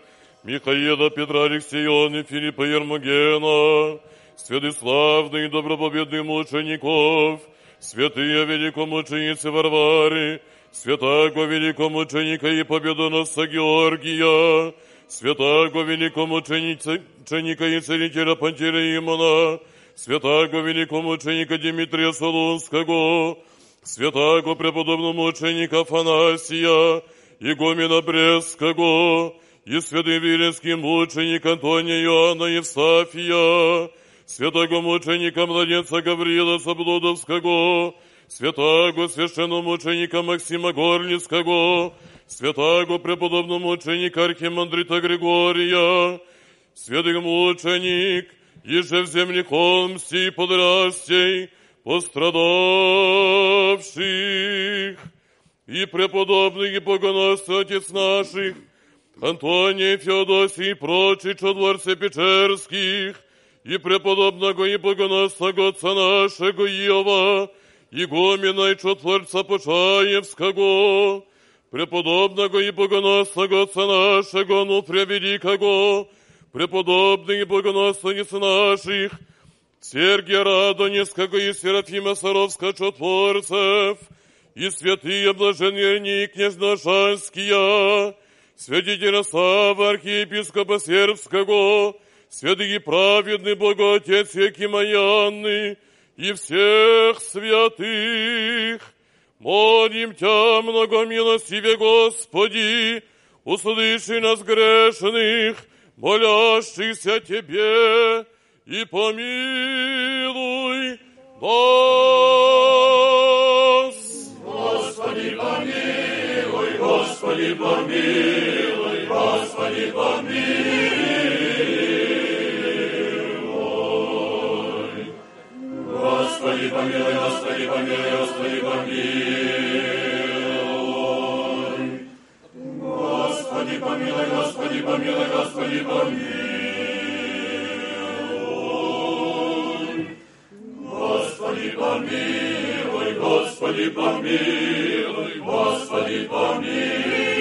Михаила, Петра, Алексея, Филиппа Ермогена, святый славный и добропобедных мучеников, святые великомученицы Варвары, святаго великомученика и победоносца Георгия, святаго великомученика и целителя Пантелеимона, святаго великомученика Дмитрия Солунского, святаго преподобного мученика Афанасия, игумена Брестского, и святый Виленский мученик Антония Иоанна Евстафия, святого мученика младенца Гаврила Соблудовского, святаго священномученика Максима Горлицкого, святаго преподобного мученика Архимандрита Григория, святый мученик, еже в земле холмсти и подрастей, пострадавших, и преподобный и богоносный Отец наших, Антоний, Феодосий и прочие чудворцы Печерских, и преподобного и богоносного Отца нашего Иова, игумена и чудотворца Почаевского, преподобного и богоносного Отца нашего Нуфрия Великого, преподобных и богоносных наших, Сергия Радонежского и Серафима Саровского чудотворцев, и святые блаженные князь Нашанские, святителя Сава, архиепископа Сербского, святый и праведный Богоотец Якимаянный, и всех святых, молим Тя, многомилостиве Господи, услыши нас грешных, молящихся Тебе, и помилуй нас. Господи, помилуй, Господи, помилуй, Господи, помилуй. Господи, помилуй, Господи, помилуй, Господи, помилуй. Господи, помилуй, Господи, помилуй, Господи, помилуй. Господи, помилуй, Господи, помилуй, Господи, помилуй.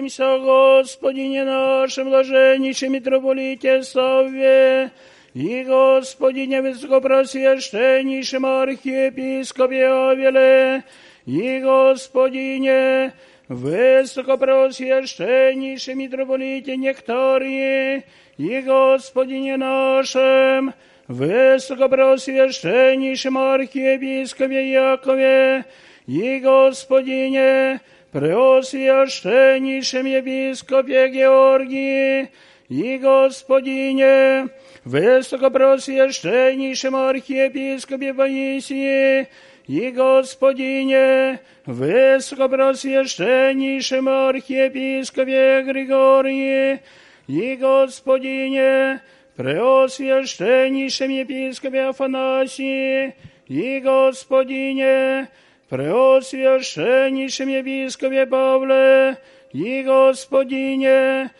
молимся, Господине нашем, блаженнейшем митрополите Савве, и Господине высокопросвященнейшем архиепископе Авеле, и Господине высокопросвященнейшем митрополите Нектарии, и Господине нашем высокопросвященнейшем архиепископе Якове, и Господине преосвященнейшем епископе Георгии, и Господине высокопросвященнейшем архиепископе Паисии, и Господине высокопросвященнейшем архиепископе Григории, и Господине преосвященнейшем епископе Афанасии, и Господине преосвященнейшем епископе Павле, и Господине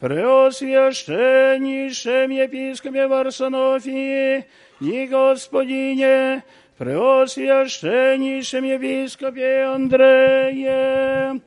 Преосвященнейшем епископе Варсонофии и Господине, Преосвященнейшем епископе Андрее,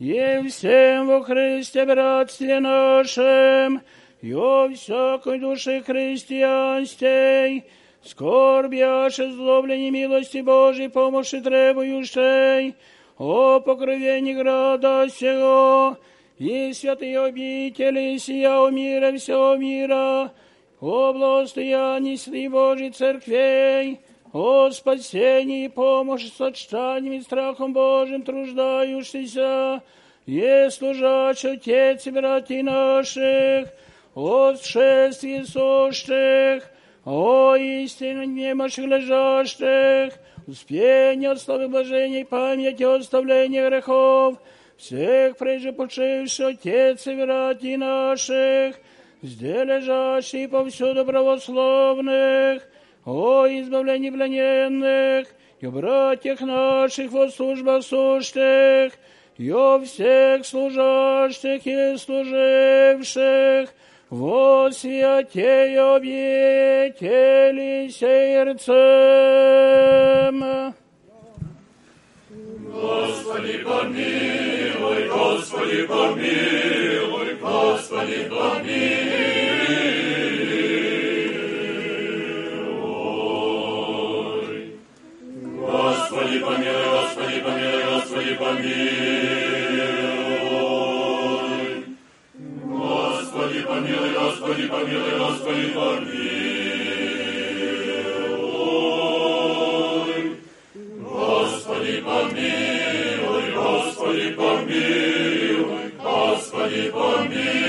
и всем во Христе братстве нашем, и о всякой душе христианской, скорбяше злоблении милости Божьей помощи требующей, о покровении града сего, и святые обители сия у мира всего мира, о благостоянии Божьей церквей, о спасении и помощи сочетанием и страхом Божьим труждающийся, е служач Отец и братья наших, о шествии сущих, о истинно немощих лежащих, успение от славы блажения и памяти оставления грехов, всех прежде почивших Отец и братья наших, где лежащие повсюду православных, о избавлении плененных, и братьях наших во службах сущих, и о всех служащих и служивших, во святе объятели сердцем. Господи, помилуй, Господи, помилуй, Господи, помилуй. Господи, помилуй, Господи, помилуй, Господи, помилуй. Господи, помилуй, Господи, помилуй, Господи, помилуй. Господи, помилуй, Господи, помилуй,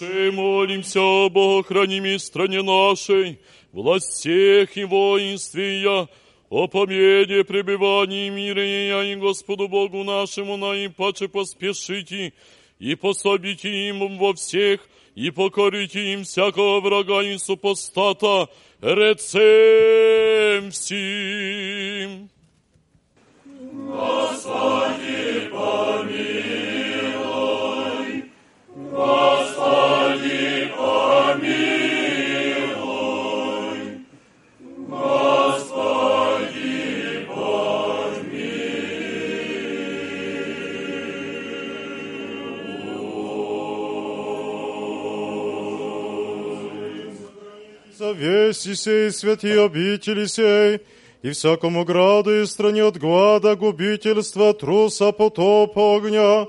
Еще молимся о Богохранимой стране нашей, властях и воинстве я, о победе, пребывании мира я и Господу Богу нашему наипаче поспешите и пособите им во всех, и покорите им всякого врага и супостата, рецем всем. Господи, помилуй, Господи, помилуй, Господи, За вести сей святые обители сей, и всякому граду и стране от глада, губительства, труса, потопа, огня,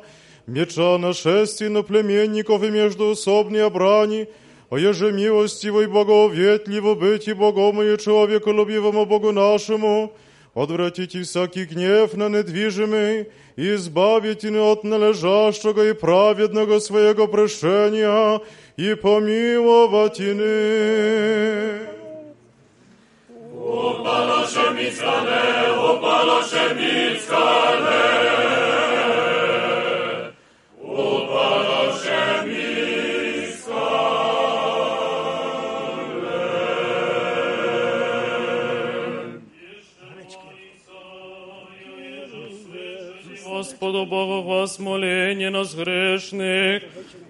меча, нашествий на племенников и междуусобной брани, о еже милостивой боговетливо быть и Богому и человеколюбивому Богу нашему, отвратите всякий гнев на недвижимый, и избавите от належащего и праведного своего прощения, и помиловать иных. Upalo się mickale, upalo się Господу Богу вас моління нас грешник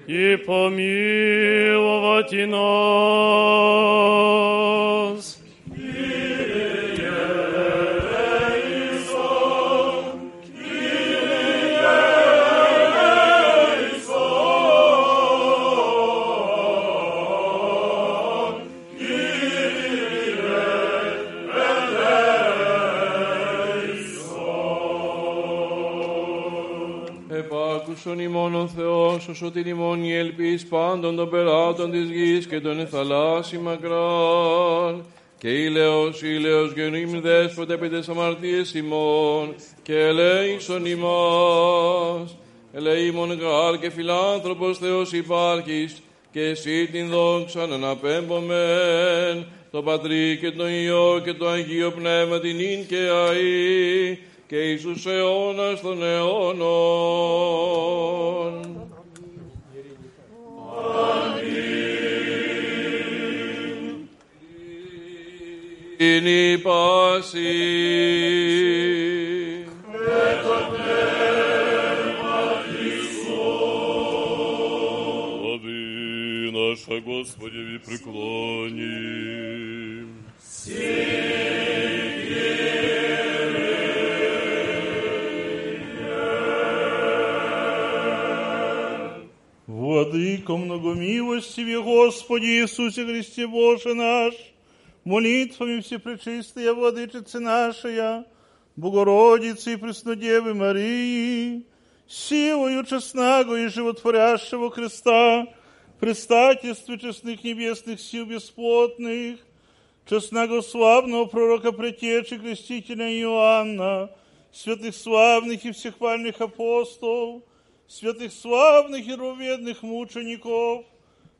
и помиловать и нас. Επάκουσον ημών ο Θεός, ως ότι ημών η ελπίς πάντων των πελάτων της γης και των θαλάσσι μακράν. Και ήλαιος, ήλαιος γεννήμ δέσποτε επί τες αμαρτίες ημών, και ελέησον ημάς. Ελεήμον γάρ και φιλάνθρωπος Θεός υπάρχεις, και εσύ την δόξα να αναπέμπομεν, το Πατρί και το Υιό και το Αγίο Πνεύμα την ίν και αΐ, και εις τους αιώνας των αιώνων. Ныне паси. Слави наша Господи, преклоним. Владыко многомилостиве Господи Иисусе Христе Боже наш, молитвами Всепречистая Владычицы нашей, Богородицы и Преснодевы Марии, силою честного и животворящего Христа, предстательстве честных небесных сил бесплотных, честного славного пророка Претечи Крестителя Иоанна, святых славных и всехвальных апостолов, святых славных и роведных мучеников,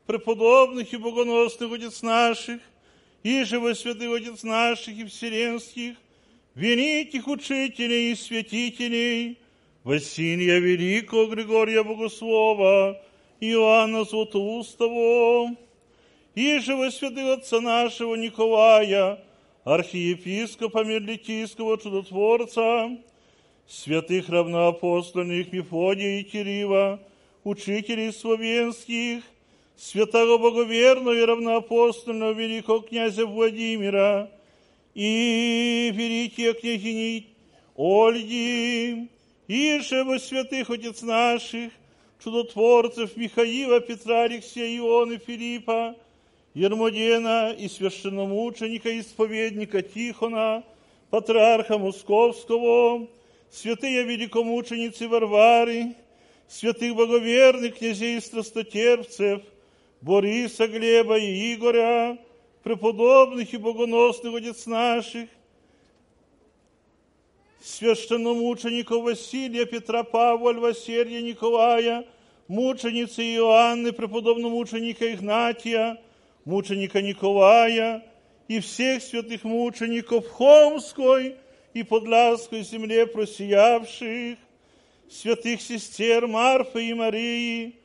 преподобных и богоносных отец наших, и живо святых отец наших и вселенских, великих учителей и святителей, Василия Великого, Григория Богослова, Иоанна Златоустого, и живо святых отца нашего Николая, архиепископа Мерлитийского чудотворца, святых равноапостольных Мефодия и Кирилла, учителей словенских, святого благоверного и равноапостольного великого князя Владимира. И великие княгини Ольги, и же во святых отец наших, чудотворцев Михаила, Петра, Алексея, Иона, Филиппа, Ермодена и священномученика, исповедника Тихона, патриарха Московского, святые великомученицы Варвары, святых благоверных князей и страстотерпцев, Бориса, Глеба и Игоря, преподобных и богоносных отец наших, священномучеников Василия, Петра, Павла, Льва, Сергия, Николая, мученицы Иоанны, преподобномученика Игнатия, мученика Николая и всех святых мучеников Хомской и Подляской земле просиявших, святых сестер Марфы и Марии,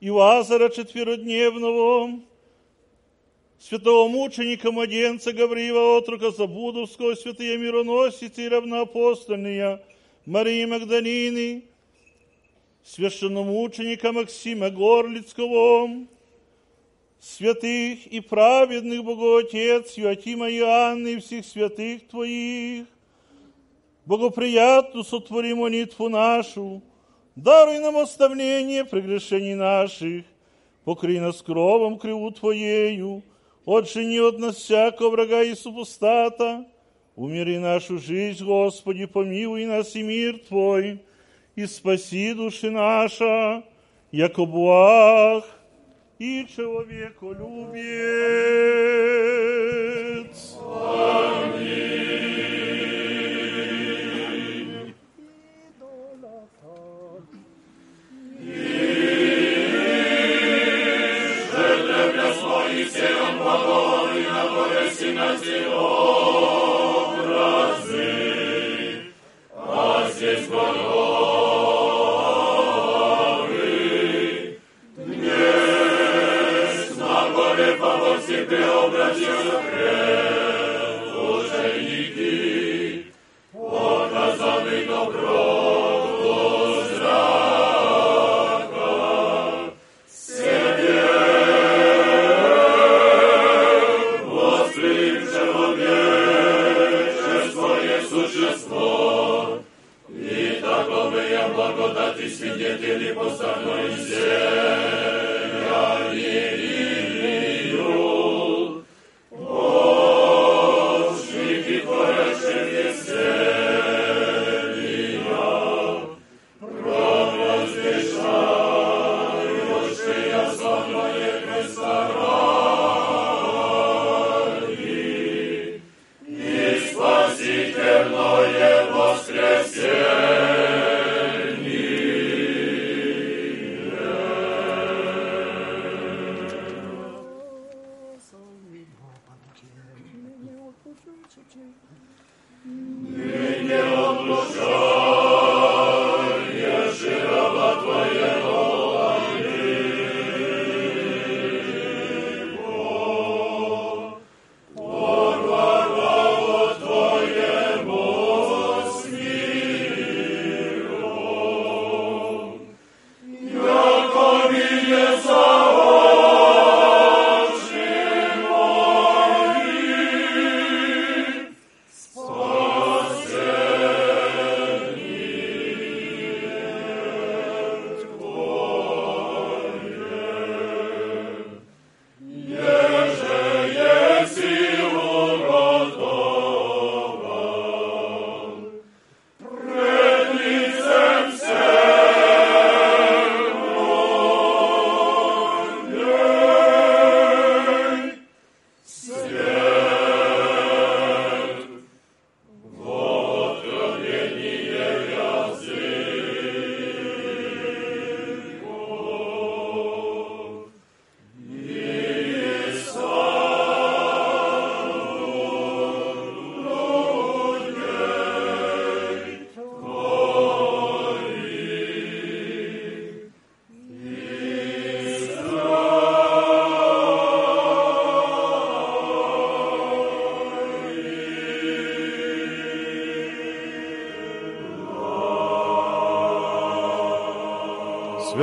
и Лазара четверодневного, святого мученика младенца Гавриила Отрука Забудовского, святые мироносицы и равноапостольные Марии Магдалины, священномученика Максима Горлицкого, святых и праведных Богоотец Иоатима и Анны и всех святых Твоих, благоприятно сотвори молитву нашу, даруй нам оставление прегрешений наших, покри нас кровом криву Твоею, отжени от нас всякого врага и супостата, умири нашу жизнь, Господи, помилуй нас и мир Твой, и спаси души наша, яко благ и человеколюбец. is dead.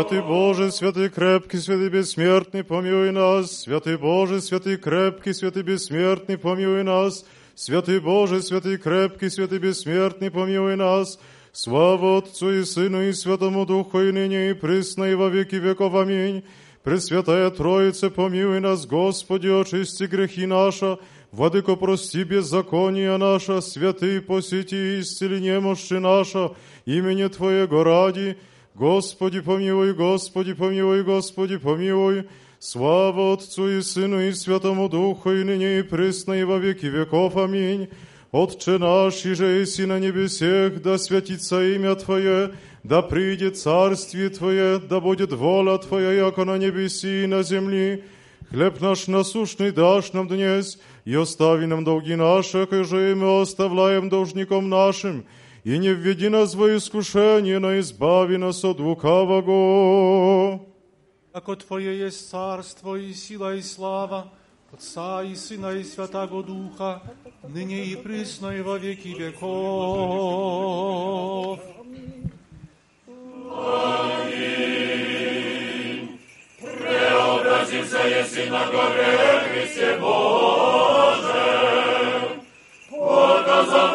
Святый Боже, святый крепкий, святый бессмертный, помилуй нас. Святый Боже, святый крепкий, святый бессмертный, помилуй нас. Святый Боже, святый крепкий, святый бессмертный, помилуй нас. Слава Отцу и Сыну и Святому Духу, и ныне и присно, и во веки веков. Аминь. Пресвятая Троица, помилуй нас, Господи, очисти грехи наши, Владыко, прости беззакония наша, святый посети исцели немощи наша, имени Твоего ради. Господи, помилуй, Господи, помилуй, Господи, помилуй. Слава Отцу и Сыну и Святому Духу, и ныне и присно, и во веки веков. Аминь. Отче наш, и же еси на небесех, да святится имя Твое, да придет царствие Твое, да будет воля Твоя, яко на небеси и на земли. Хлеб наш насущный дашь нам днес, и остави нам долги наши, как же и мы оставляем должником нашим, и не введи нас во искушение, но избави нас от лукавого. Ako Twoje jest carstwo i siła i sława, Отца и Сына и Святаго Духа, ныне и присно и во веки веков. Преобразился еси на горе Христе Боже, показав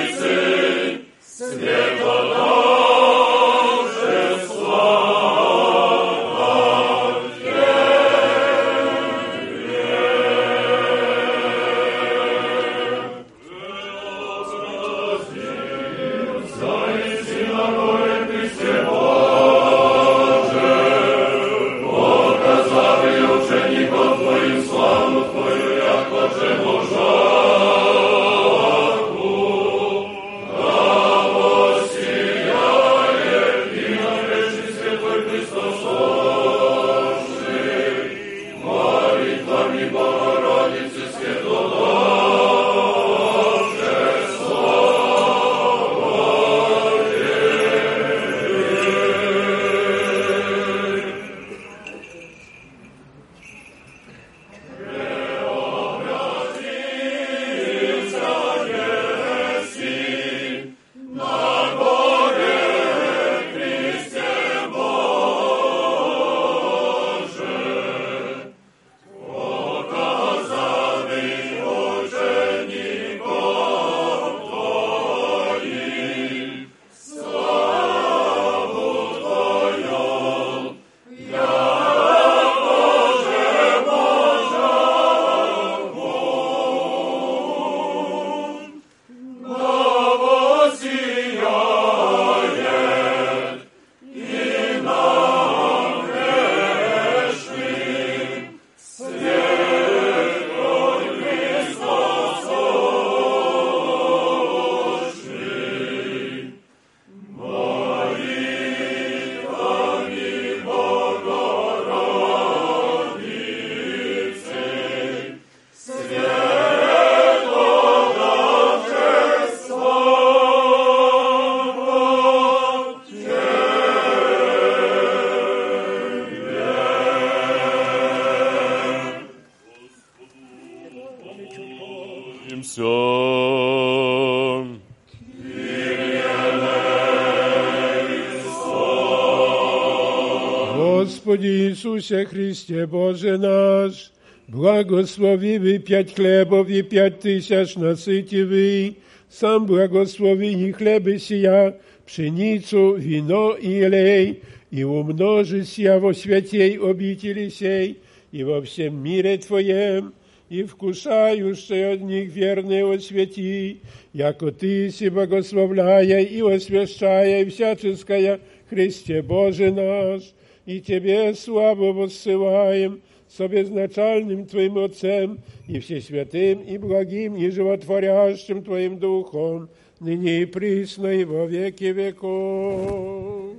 Господи Иисусе Христе, Боже наш, благослови вы пять хлебов и пять тысяч насытивый, сам благослови не хлебы сия, пшеницу, вино и елей, и умножи сия во святей обители сей, и во всем мире Твоем, и вкушающие от них верные освети, яко Ты си благословляя и освящая всяческое Христе Боже наш, и Тебе славу воссылаем со безначальным Твоим Отцем и Всесвятым и благим и животворящим Твоим Духом, ныне и присно и во веки веков.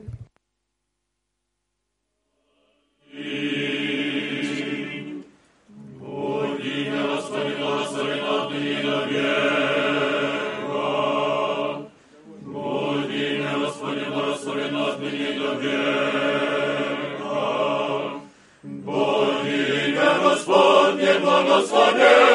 was one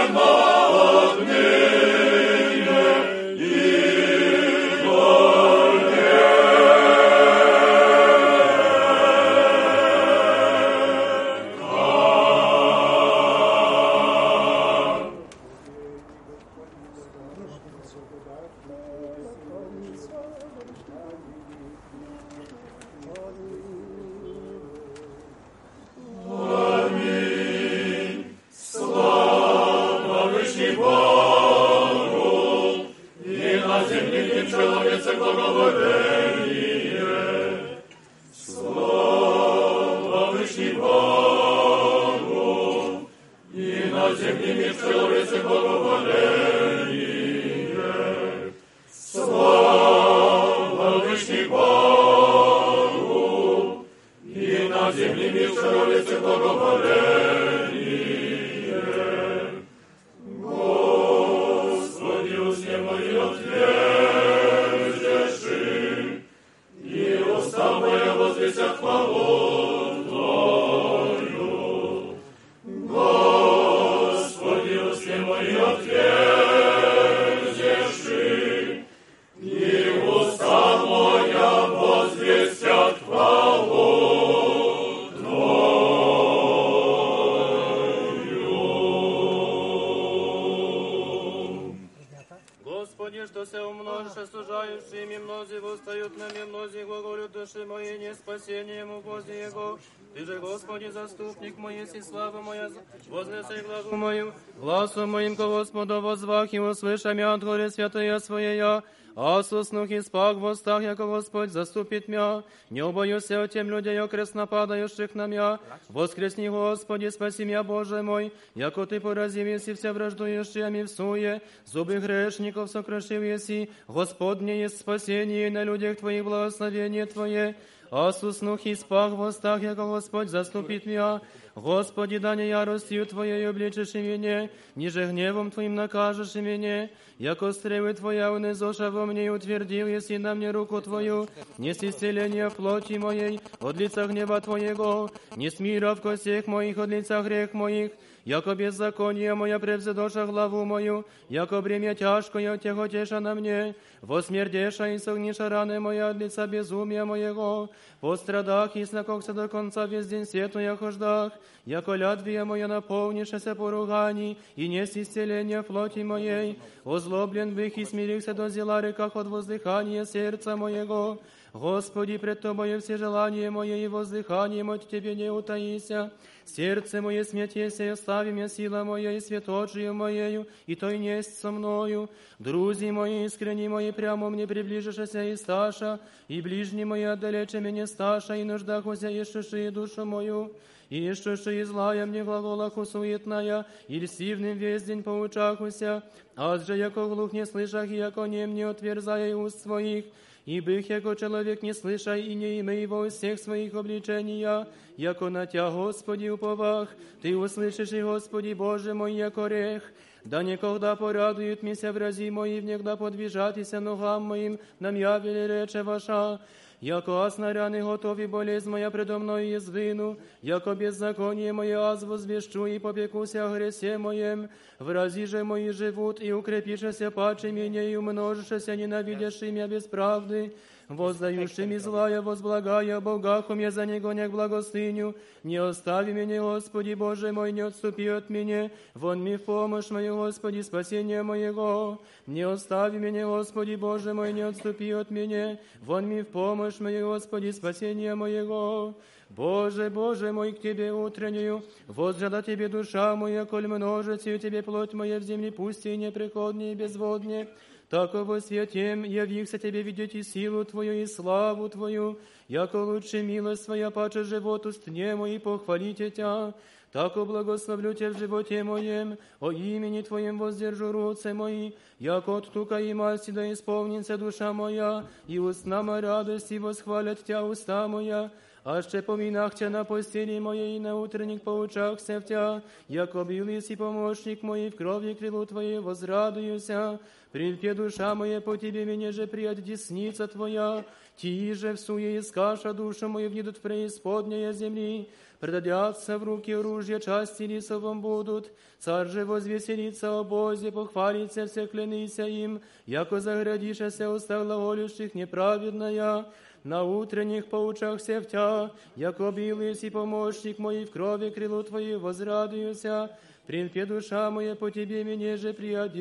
услыша мя от горе святая своя, а соснух и спах в устах, яко Господь заступит мя. Не убоюся от тем людей, окресно падающих на мя. Воскресни, Господи, спаси мя, Боже мой, яко Ты поразил, если все враждующие ми в суе, зубы грешников сокрушил, еси, Господне есть спасение и на людях Твоих благословение Твое. А суснух и спах в устах, яко Господь заступит мя. Господи, да не яростью Твоей обличишь меня, ниже гневом Твоим накажешь меня, яко стрелы Твоя унизоша во мне и утвердил, если на мне руку Твою, не с исцеления плоти моей, от лица гнева Твоего, не с мира в костях моих, от лица грех моих, яко беззаконие моя превзедоша главу мою, яко бремя тяжкое тяготеша на мне, восмердеша и согниша раны моя от лица безумия моего, по страдах и снакохся до конца весь день свету я хождах, яко лядвия моя наполнишася поруганий, и не с исцеления в плоти моей, озлоблен бых и смирился до зела реках от воздыхания сердца моего, Господи, пред Тобою все желания мои и воздыханием от Тебе не утаися. Сердце мое смятеся и остави меня сила моя и святочию моею, и то и несть со мною. Друзі мои, искренни мои, прямо мне приближишься и сташа, и ближні мои отдалече меня сташа, и нуждахуся ищущи душу мою. И ищущи и злая мне глаголаху суетная, и льстивным весь день поучахуся, аз же яко глух не слышах, и яко нем не отверзая уст своих, и бых, яко человек не слышай, и не имей во всех своих обличения, яко на Тя, Господи, уповах, Ты услышишь, и Господи Боже мой, яко рех, да никогда порадуют мися врази мои, внегда подвижатися ногам моим, нам явили рече ваша, яко аз наряны готови болезнь моя предо мною язвину, яко беззаконие мое аз возвещу и попекуся о гресе моем, врази же мои живут и укрепишься паче меня и умножишься ненавидящим меня без Правды, воздающими злая, возблагая Богахом я за него не к благостыню, не остави меня, Господи Боже мой, не отступи от меня, вон ми в помощь мою, Господи, спасение моего, не остави меня, Господи Боже мой, не отступи от меня, вон ми в помощь мою, Господи, спасение моего. Боже, Боже мой, к Тебе утреннюю, возжада Тебе душа моя, коль множится и Тебе плоть моя в земле пусти неприходнее и безводнее, Таково святем явихся Тебе видеть и силу Твою, и славу Твою, яко лучше милость Твоя, паче живот устне мой, похвалите Тя. Тако благословлю Тебя в животе моем, о имени Твоем воздержу руце мои, яко от тука и масти да исполнится душа моя, и устна моя радости восхвалят Тя уста моя, а ще поминах Тя на постели моей на утренник поучахся в Тя, яко и помощник мой в крови крылу Твоей возрадуюся, Прильпе душа моя по Тебе, меня же прият десница Твоя, Ти же в суе искаша душу мою внидут в преисподняя земли, предадятся в руки оружия, части лисовом будут, царь же возвеселится о Бозе, похвалится все клянися им, яко заградишься уста глаголющих неправедная, на утренних поучахся в Тя, яко бил и помощник мой в крови крылу Твоей возрадуюся, Прильпе душа моя по Тебе, мне же прият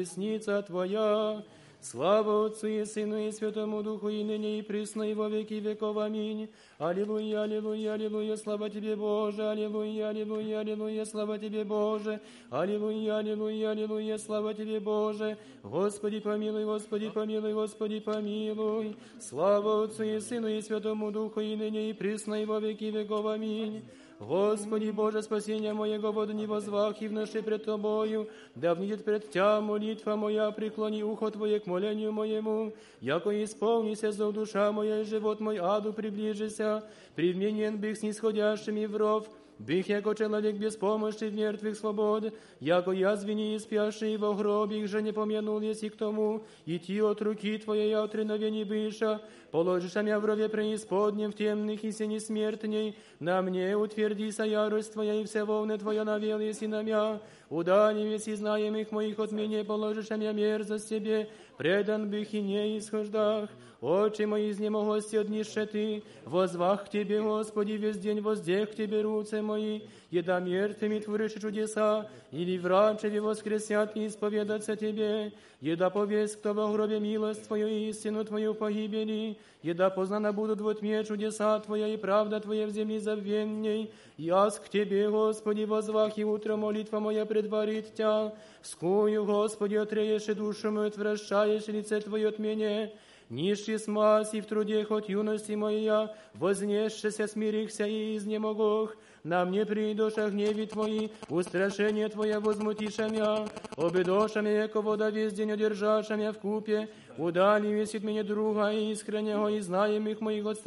Твоя. Слава Отцу и Сыну и Святому Духу, и ныне и присно, и во веки веков. Аминь. Аллилуйя, аллилуйя, аллилуйя, слава Тебе, Боже, аллилуйя, аллилуйя, аллилуйя, слава Тебе, Боже, аллилуйя, аллилуйя, аллилуйя, слава Тебе, Боже. Господи, помилуй, Господи, помилуй, Господи, помилуй. Слава Отцу и Сыну и Святому Духу, и ныне и присно, и во веки веков. Аминь. Господи Боже, спасения моего воду не возвах и вноши пред Тобою, да внидет пред Тя молитва моя, преклони ухо Твое к молению моему, яко исполнися зов душа моя, и живот мой аду приближися, привменен бих снисходящими в ров, Бих, яко человек без помощи в мертвых свобод, яко я звени и спящий во гробе, их же не помянул еси к тому, идти от руки Твоей от реновений быша, положишь меня в рове преисподнем в темных и сени смертней, на мне утвердися ярость Твоя и все волны Твоя навел еси на мя, удани веси знаемых моих от меня положишь меня мерзость Тебе, предан бих и не исхождах, очи мои изнемогости от нищеты, возвах к Тебе, Господи, весь день воздех к Тебе руце мои, еда мертвыми творишь чудеса, или врачеви воскресят и исповедаться Тебе, еда повесть, кто во гробе милость Твою и истину Твою погибели, еда познана будут во тьме чудеса Твоя и правда Твоя в земле забвенней, яс к Тебе, Господи, возвах и утро молитва моя предварит Тя, скую, Господи, отреешь и душу мою, отвращаешь лице Твое от меня, Нищий смаз и в труде хоть юности моя, вознесшися смирихся и изнемогох, на мне придоша гневи Твои, устрашение Твое возмутиша мя, обидоша мя, яко вода весь день одержаша мя в купе, удали весит меня друга искреннего и знаемых моих от.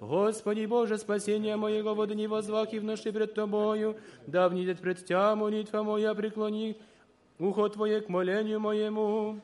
Господи Боже, спасение моего воды не возвах и вноши пред Тобою, да внидет пред Тя молитва моя, преклони ухо Твое к молению моему.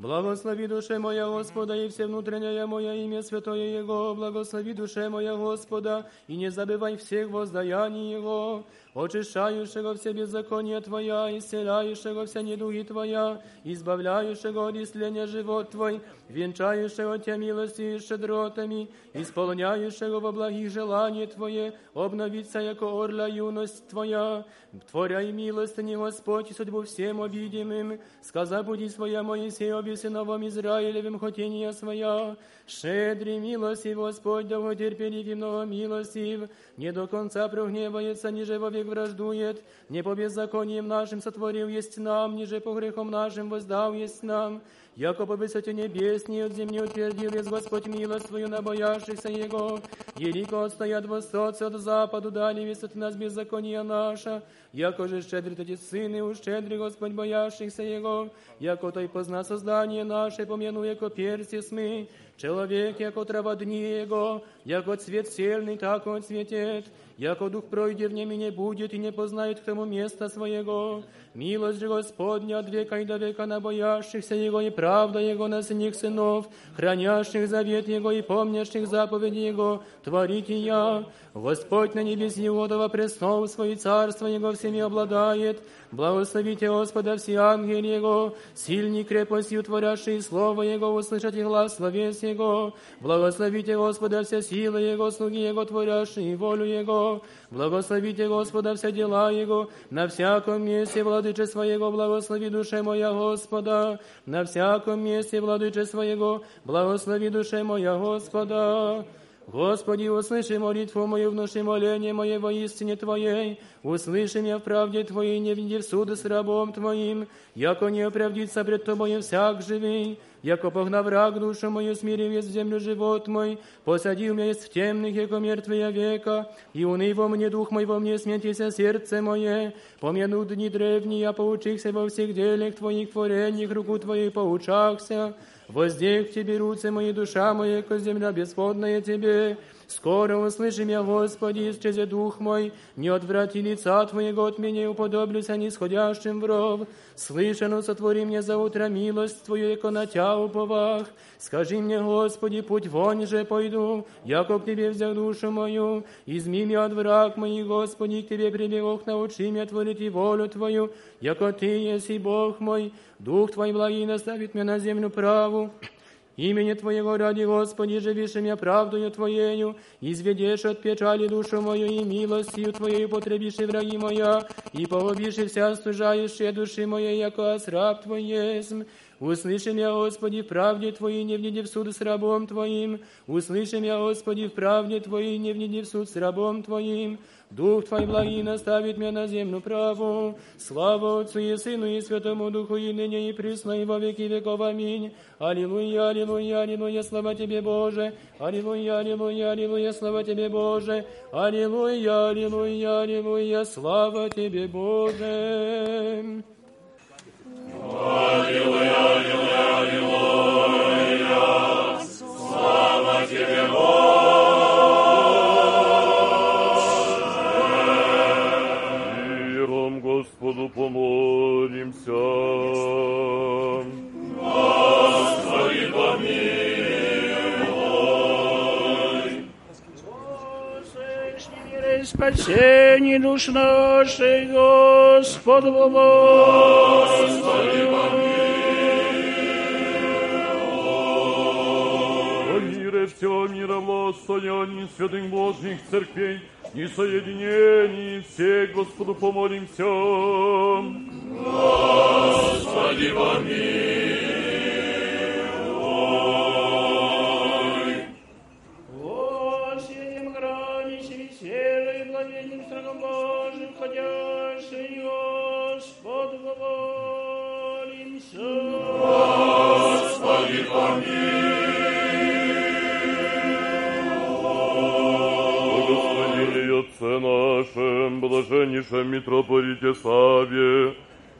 Благослови душе моя Господа и все внутреннее мое имя святое Его. Благослови душе моя Господа и не забывай всех воздаяний Его, очищающего все беззакония Твоя, исцеляющего все недуги Твоя, избавляющего от исцеления живот Твой, венчающего Тебя милостью и щедротами, исполняющего во благих желания Твое, обновиться, яко орла юность Твоя. Творяй милостыни, Господь, и судьбу всем обидимым, сказа буди своя Моисею, сыновом Израилевым хотения своя. Щедрый милостив Господь, долготерпелив и много милостив, не до конца прогневается, ниже вовек враждует, не по беззакониям нашим сотворил есть нам, ниже по грехам нашим воздал есть нам, яко по высоте небесней от земли утвердил есть Господь милость свою на боящихся Его, елико отстоят восток от западу, дали весь от нас беззакония наша, яко же щедрый эти сыны, ущедрый Господь боящихся Его, яко той позна создание наше, помяну, яко перси сми, человек, яко трава дни Его, яко цвет сельный, так он цветет, яко дух пройде в нем и не будет, и не познает к тому места своего. Милость же Господня от века и до века на боящихся Его, и правда Его на синих сынов, хранящих завет Его и помнящих заповеди Его, творите я. Господь на небеси Иудова престол свой, царство Его всеми обладает. Благословите Господа все ангели Его, сильней крепостью творящие Слово Его, услышать глаз словес Его. Благословите Господа все силы Его, слуги Его, творящие волю Его. Благословите Господа все дела Его, на всяком месте владыче своего, благослови душе моя Господа, на всяком месте владыче своего, благослови душе моя Господа. Господи, услыши молитву мою, внуши моление мое во истине Твоей, услыши меня в правде Твоей, не види в суды с рабом Твоим, яко не оправдится пред Тобою всяк живый. яко погнав враг душу мою, смирив есть в землю живот мой, посадил меня есть в темных, яко мертвые века, и уный во мне дух мой, во мне смятися сердце мое, помяну дни древние, я поучихся во всех делах Твоих творениях, руку Твоей поучахся, воздех Тебе руцы мои, душа моя, яко земля бесплодная Тебе, Скоро услышим я, Господи, исчезе дух мой, не отврати лица Твоего от меня и уподоблюся нисходящим в ров. Слышано сотвори мне за утро милость Твою, яко на Тя уповах. Скажи мне, Господи, путь вонь же пойду, яко к Тебе взял душу мою. Изми меня от враг моих, Господи, к Тебе прибегох, научи меня творить и волю Твою, яко Ты есть и Бог мой. Дух Твой благий наставит меня на землю праву. Имени Твоего ради, Господи, живишь меня правдою Твоею, изведешь от печали душу мою и милостью Твоею потребишь и враги моя, и погубишь и вся стужающая души моей, яко раб Твой есмь. Услышим я, Господи, в правде Твоей, не внеди в суд с рабом Твоим. Услышим я, Господи, в правде Твоей, не внеди в суд с рабом Твоим. Дух Твой благий наставит меня на землю праву. Слава Отцу и Сыну и Святому Духу, и ныне и присно, и во веки веков. Аминь. Аллилуйя, аллилуйя, аллилуйя, слава Тебе, Боже. Аллилуйя, аллилуйя, аллилуйя, слава Тебе, Боже. Аллилуйя, аллилуйя, аллилуйя, слава Тебе, Боже. Аллилуйя, аллилуйя, аллилуйя, слава Тебе, Миром помолимся. Господи, помилуй. Спасение душ наших, Господь помилуй. Мире всего мира святых Божьих церквей и соединении всех Господу помолимся. Господи, помилуй. Осенним границе веселой, благоденным страхом Божьим, ходящий, Господь помолимся. Господи, Господине нашем, блаженнейшем митрополите Саве,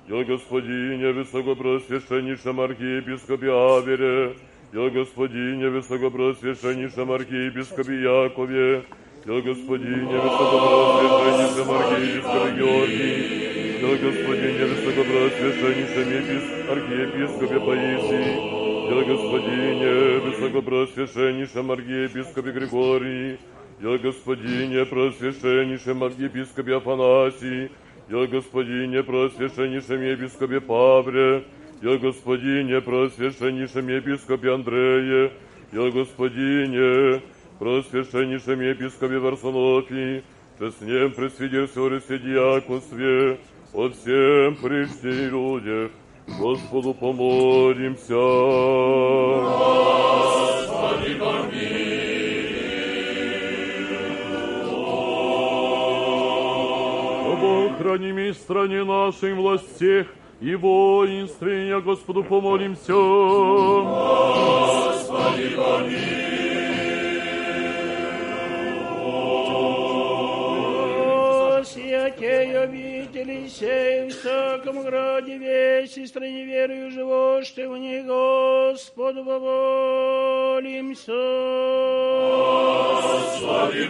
и Господине высокопросвященнейшем архиепископе Авере, и Господине высокопросвященнейшем архиепископе Якове, и Господине высокопросвященнейшем архиепископе Георгии, и Господине высокопросвященнейшем епис- архиепископе Паисии, и Господине высокопросвященнейшем архиепископе Григории, я Господине просвященнейшем архиепископе Афанасии, я Господине просвященнейшем епископе Павре, я Господине просвященнейшем епископе Андрее, я Господине просвященнейшем епископе Варсонофии, честнем пресвидерстве Христе диаконстве, от всем прежде людях, Господу помолимся. Господи, Бог, храни ми стране нашей властях и воинстве, я Господу помолимся. Господи, Сей обители сей в всяком граде весь и стране верою живошь в них, Господу помолимся. Господи,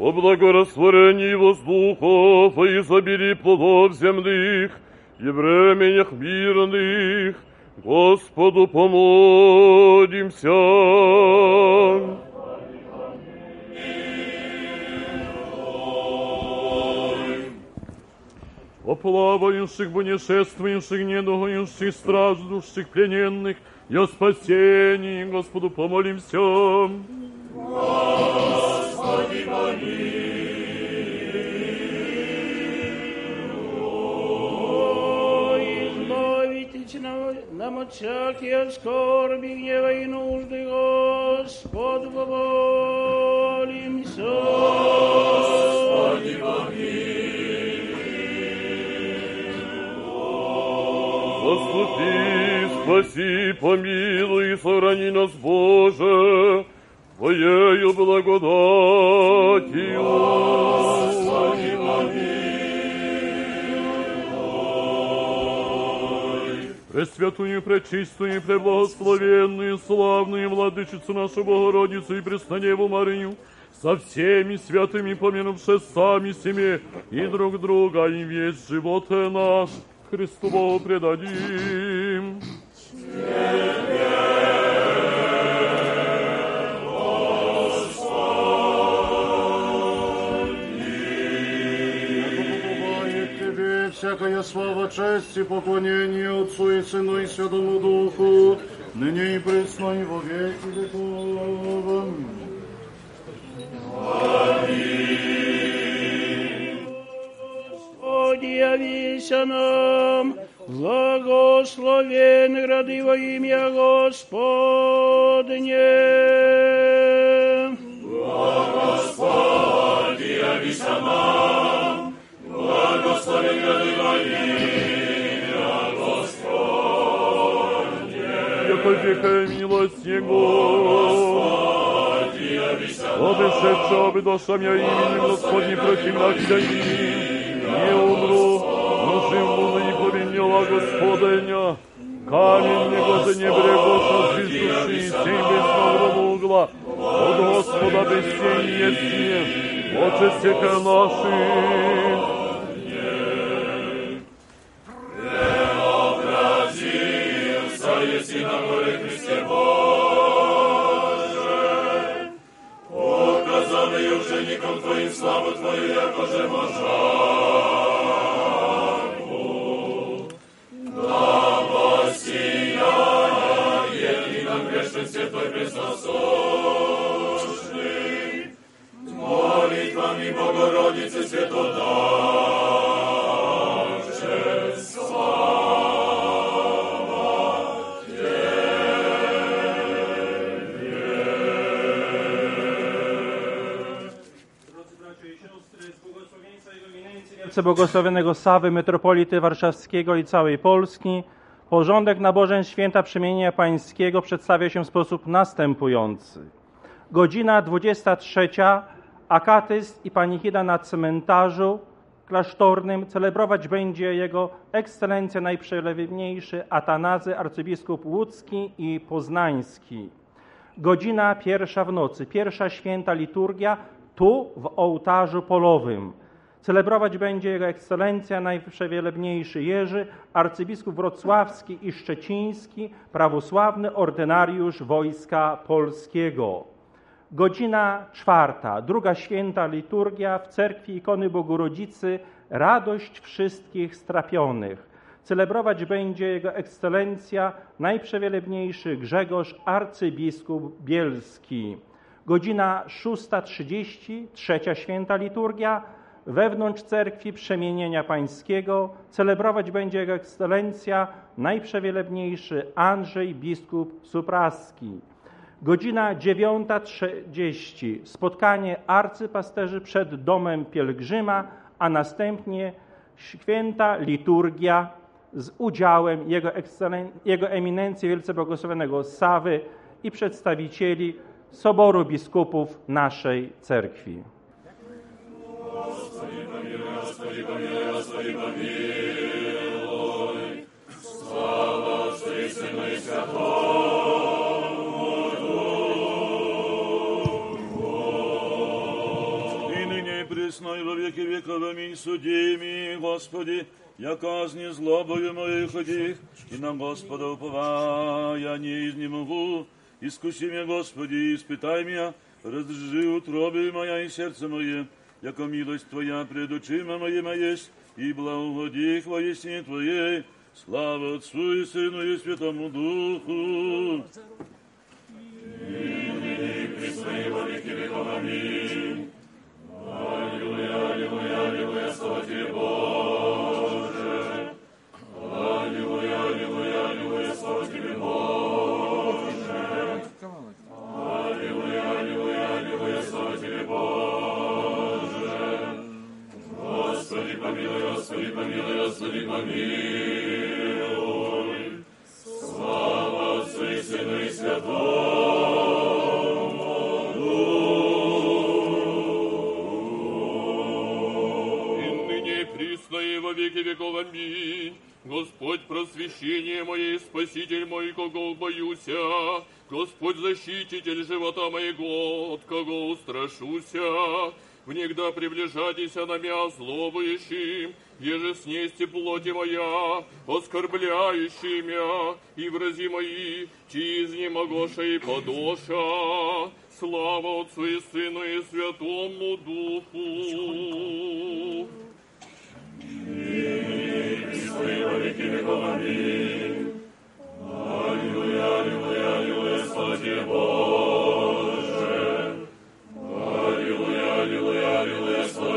О благорастворении воздухов и изобилии плодов земных и временях мирных, Господу помолимся. О плавающих, путешествующих, недугающих, страждущих, плененных, и о спасении Господу помолимся нам от всякие скорби, гнева и нужды, Господу помолимся. Господи, помилуй. Заступи, спаси, помилуй, сохрани нас, Боже, Твоею благодатью. Господи, Пресвятую, пречистую, преблагословенную, славную Владычицу нашу Богородицу и Преснодеву Марию, со всеми святыми помянувши сами себе и друг друга, и весь живот наш Христу Богу предадим. Подобает всякая слава, честь и поклонение Отцу и Сыну и Святому Духу, ныне и пресно и во веки веков. Господи, явися нам, благословен гради во имя Господне. Господи, явися нам, века милость Его, Господи, явися нам, обешедшего бы душам я именем Господним против накидай, не умру, но живу на не повинила Господня. Камень него за небрегоша жизнь души, семь без нового угла, от Господа без тени есть не, Отче всех наших. учеником Твоим славу Твою, яко же можаку. Да воссияет и нам грешен святой пресносущный, молитвами Богородицы Святодавче, Błogosławionego Sawy, metropolity warszawskiego i całej Polski, porządek nabożeń święta przemienienia pańskiego przedstawia się w sposób następujący. Godzina 23. Akatyst i panichida na cmentarzu klasztornym celebrować będzie jego ekscelencja najprzelewniejszy Atanazy, arcybiskup łódzki i poznański. Godzina pierwsza w nocy, pierwsza święta liturgia tu w ołtarzu polowym. Celebrować będzie Jego Ekscelencja Najprzewielebniejszy Jerzy, arcybiskup wrocławski i szczeciński, prawosławny ordynariusz Wojska Polskiego. Godzina czwarta, druga święta liturgia w cerkwi ikony Bogorodzicy, radość wszystkich strapionych. Celebrować będzie Jego Ekscelencja Najprzewielebniejszy Grzegorz, arcybiskup bielski. Godzina 6.30, trzecia święta liturgia, wewnątrz cerkwi przemienienia pańskiego celebrować będzie Jego Ekscelencja Najprzewielebniejszy Andrzej, biskup Supraski. Godzina 9.30 spotkanie arcypasterzy przed domem pielgrzyma, a następnie święta liturgia z udziałem Jego, Ekscelen- Jego Eminencji Wielce Błogosławionego Sawy i przedstawicieli Soboru Biskupów naszej cerkwi. Господи, помилуй, Господи, помилуй, Господи, помилуй. Слава Отцу и Сыну и Святому И ныне и пресно и во веки веков, аминь, суди ми, Господи, я казни злобою моих их, и на Господа уповая не изнемогу. Искуси меня, Господи, испытай меня, разжи утробы моя и сердце мое, яко милость Твоя пред очима моими есть, и благоди хвоесне Твоей, слава Отцу и Сыну и Святому Духу. и пресно и во веки веков. Аминь. Аллилуйя, Слава Отцу Сыну и Святому Духу. И ныне и присно и во веки веков. Аминь. Господь, просвещение мое, Спаситель мой, кого боюся, Господь, защититель живота моего, от кого устрашуся, Внегда приближайтеся на мя злобующим, еже снести плоти моя, оскорбляющие мя, и врази мои, чи изнемогоша и подоша. Слава Отцу и Сыну и Святому Духу. Христе, во веки веков, аминь. Аллилуйя, аллилуйя, аллилуйя, слава Боже.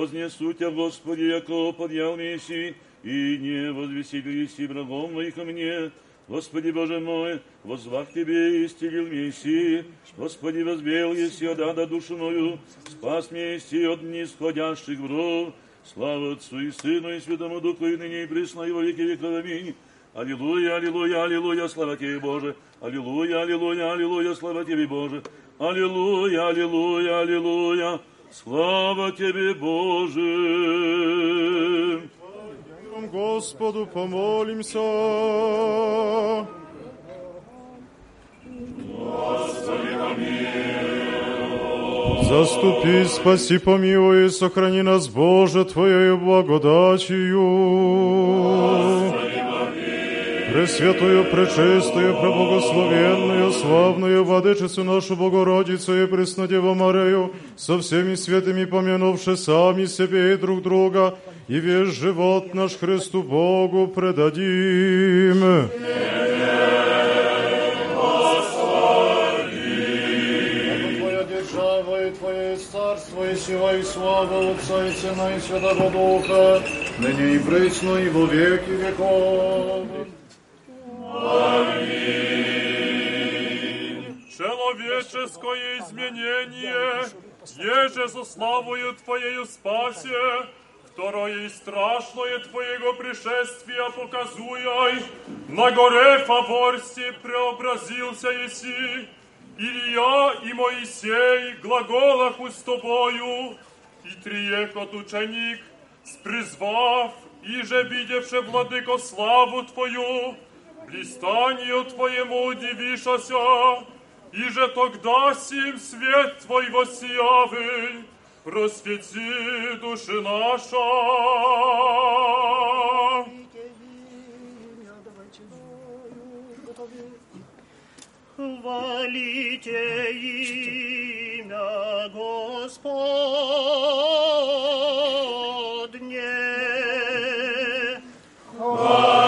аминь. Вознесу тебя, Господи, яко подъял Месси, и не возвеселись и врагом моих ко мне. Господи Боже мой, возвах Тебе и исцелил Месси. Господи, возбел еси от ада душу мою, спас Месси от нисходящих вров. Слава Отцу и Сыну и Святому Духу, и ныне и пресно, и во веки веков, аминь. Аллилуйя, аллилуйя, аллилуйя, слава Тебе, Боже. Аллилуйя, аллилуйя, аллилуйя, слава Тебе, Боже. Аллилуйя, аллилуйя, аллилуйя, слава Тебе, Боже. Господу помолимся. Заступи, спаси, помилуй и сохрани нас, Боже, Твоею благодатью. Пресвятую, пречистую, преблагословенную, славную Владычицу нашу Богородицу и Преснодеву Марию, со всеми святыми помянувши сами себе и друг друга, и весь живот наш Христу Богу предадим. Твое сила, и слава Отца и Сына и Святого Духа, ныне и присно, и во веки веков. Человеческое изменение, еже со славою Твоею спасе, второе и страшное Твоего пришествия показуя, на горе Фаворсти преобразился Еси, Илья и Моисей глаголах с Тобою, и триекот ученик, спризвав, и же видевши, владыко, славу Твою, блистанию Твоему удивишася, и же тогда сим свет Твой воссиявы, просвети души наша. Хвалите имя Господне. Благословен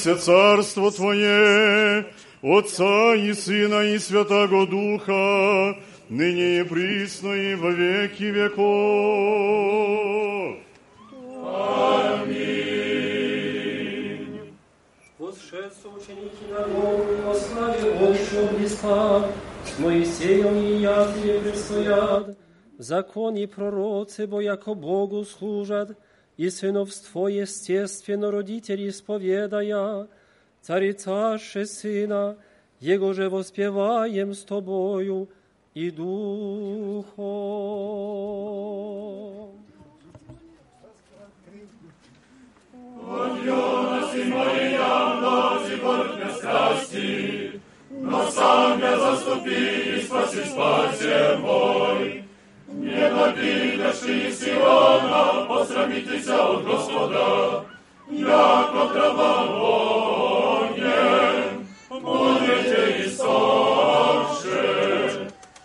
прославися Царство Твое, Отца и Сына и Святого Духа, ныне и присно и во веки веков. Восшедшие ученики на гору, во славе Отчего близка, с Моисеем и Якове предстоят, закон и пророцы, бо яко Богу служат, и сыновство естественно родители исповедая, царица Сына, Его же воспеваем с Тобою и Духом. Юности моей явности горькой страсти, но сам я заступи и спаси спасе мой. Не обидашь Сиона, посрамитесь от Господа, яко трава огнем, будете иссохши.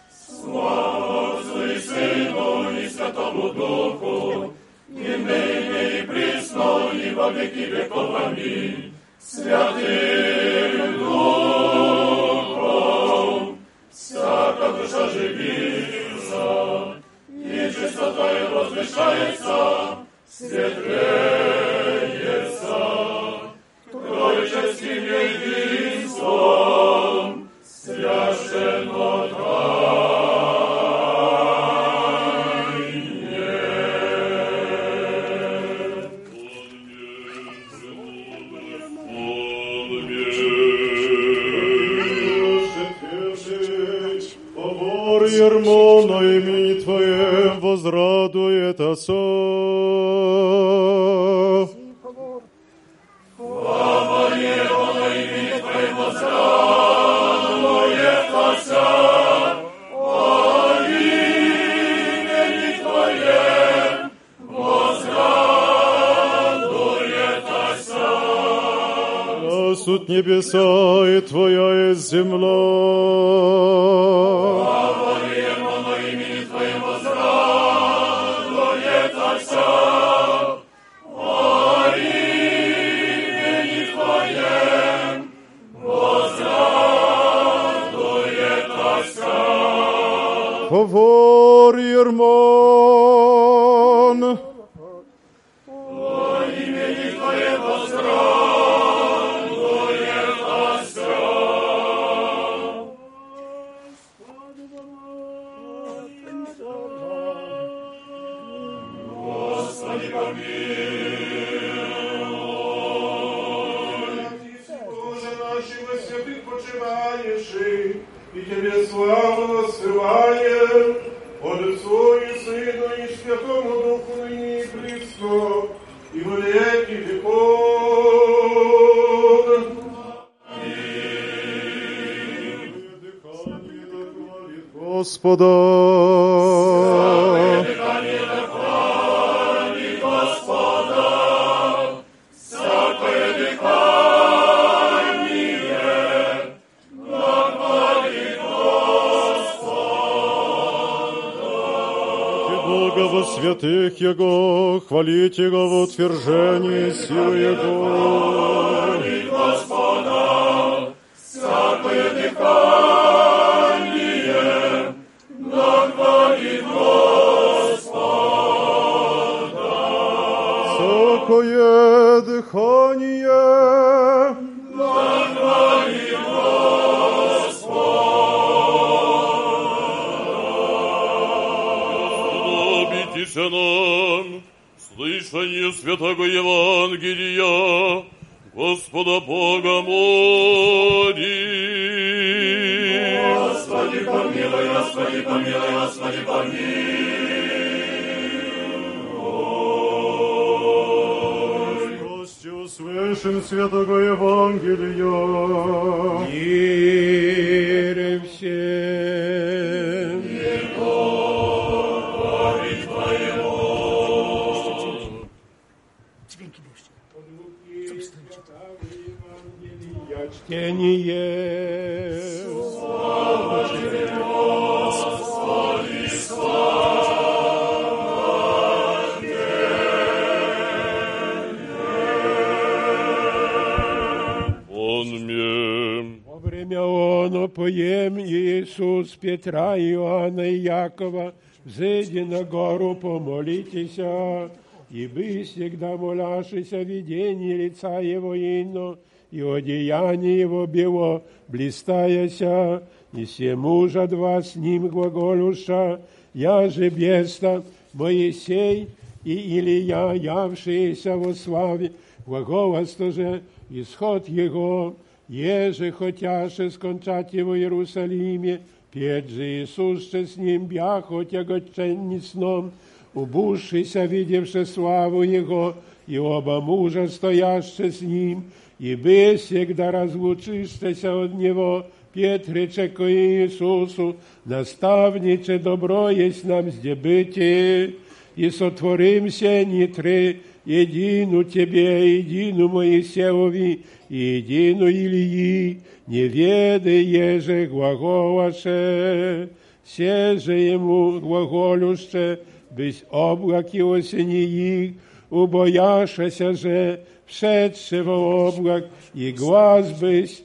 Слава Отцу и Сыну и Святому Духу, и ныне и присно, и во веки веков. Аминь. Святым Духом всяка душа живится, и возвышается, светлеется, троическим единством, священно Побор возрадует Отца. Побор его на имени Твоем возрадует Отца. О имени Твоем возрадует Отца. Сут небеса и Твоя есть земля. Побор vou Господа. Во святых Его, хвалите Его в утверждении силы Его. possível, Douglas. Петра, Иоанна и Якова, взойди на гору, помолитесь, и бы всегда моляшися видение лица Его ино, и одеяние Его бело, блистаяся, и все мужа два с ним глаголуша, я же беста, Моисей и Илия, явшиеся во славе, глаголоство же исход Его, еже хотяше скончать Его в Иерусалиме, петь же Иисус ще с ним бяхо тягоченни сном, убувшися, видевши славу Его, и оба мужа, стояще с ним, и бы всегда разлучишься от Него, Петре, ко Иисусу, наставниче, добро есть нам зде быти, и сотворимся не три, едину Тебе, едину Моисеови, и едину Илии, не ведая же глаголаше, все же ему глаголюще, без облаки осени их, убояшася же, wszedłszy w oblak i głaz byś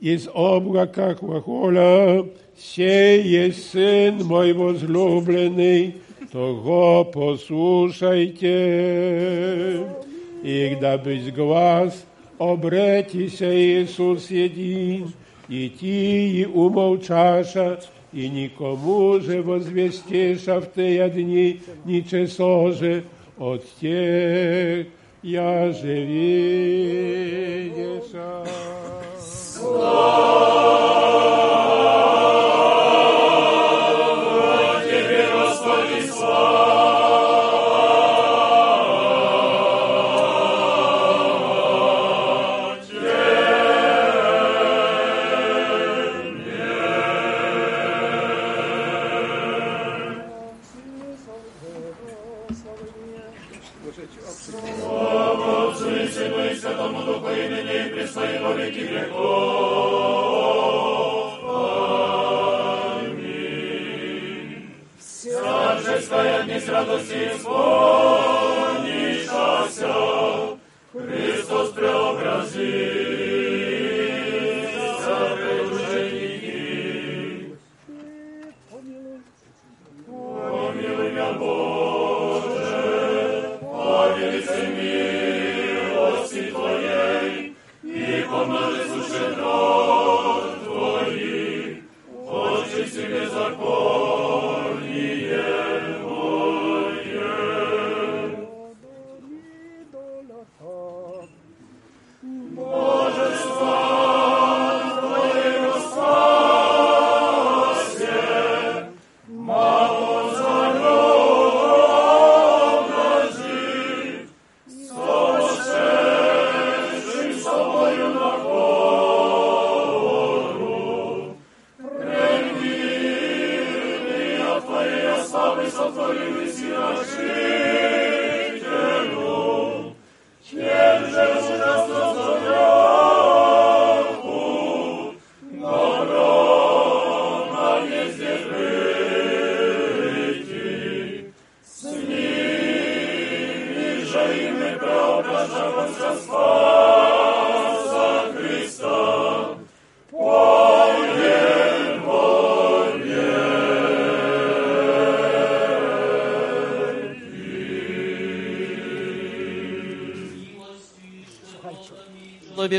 iz облака глаголя, сей есть Сын мой возлюбленный, того послушайте. И да быть глаз, обретися Иисус един, и ти умолчаша, и никому же возвестиша в те дни, ни часо же от тех, я же видеша. Слава жеская дни с радости исполнишься, Христос преобразится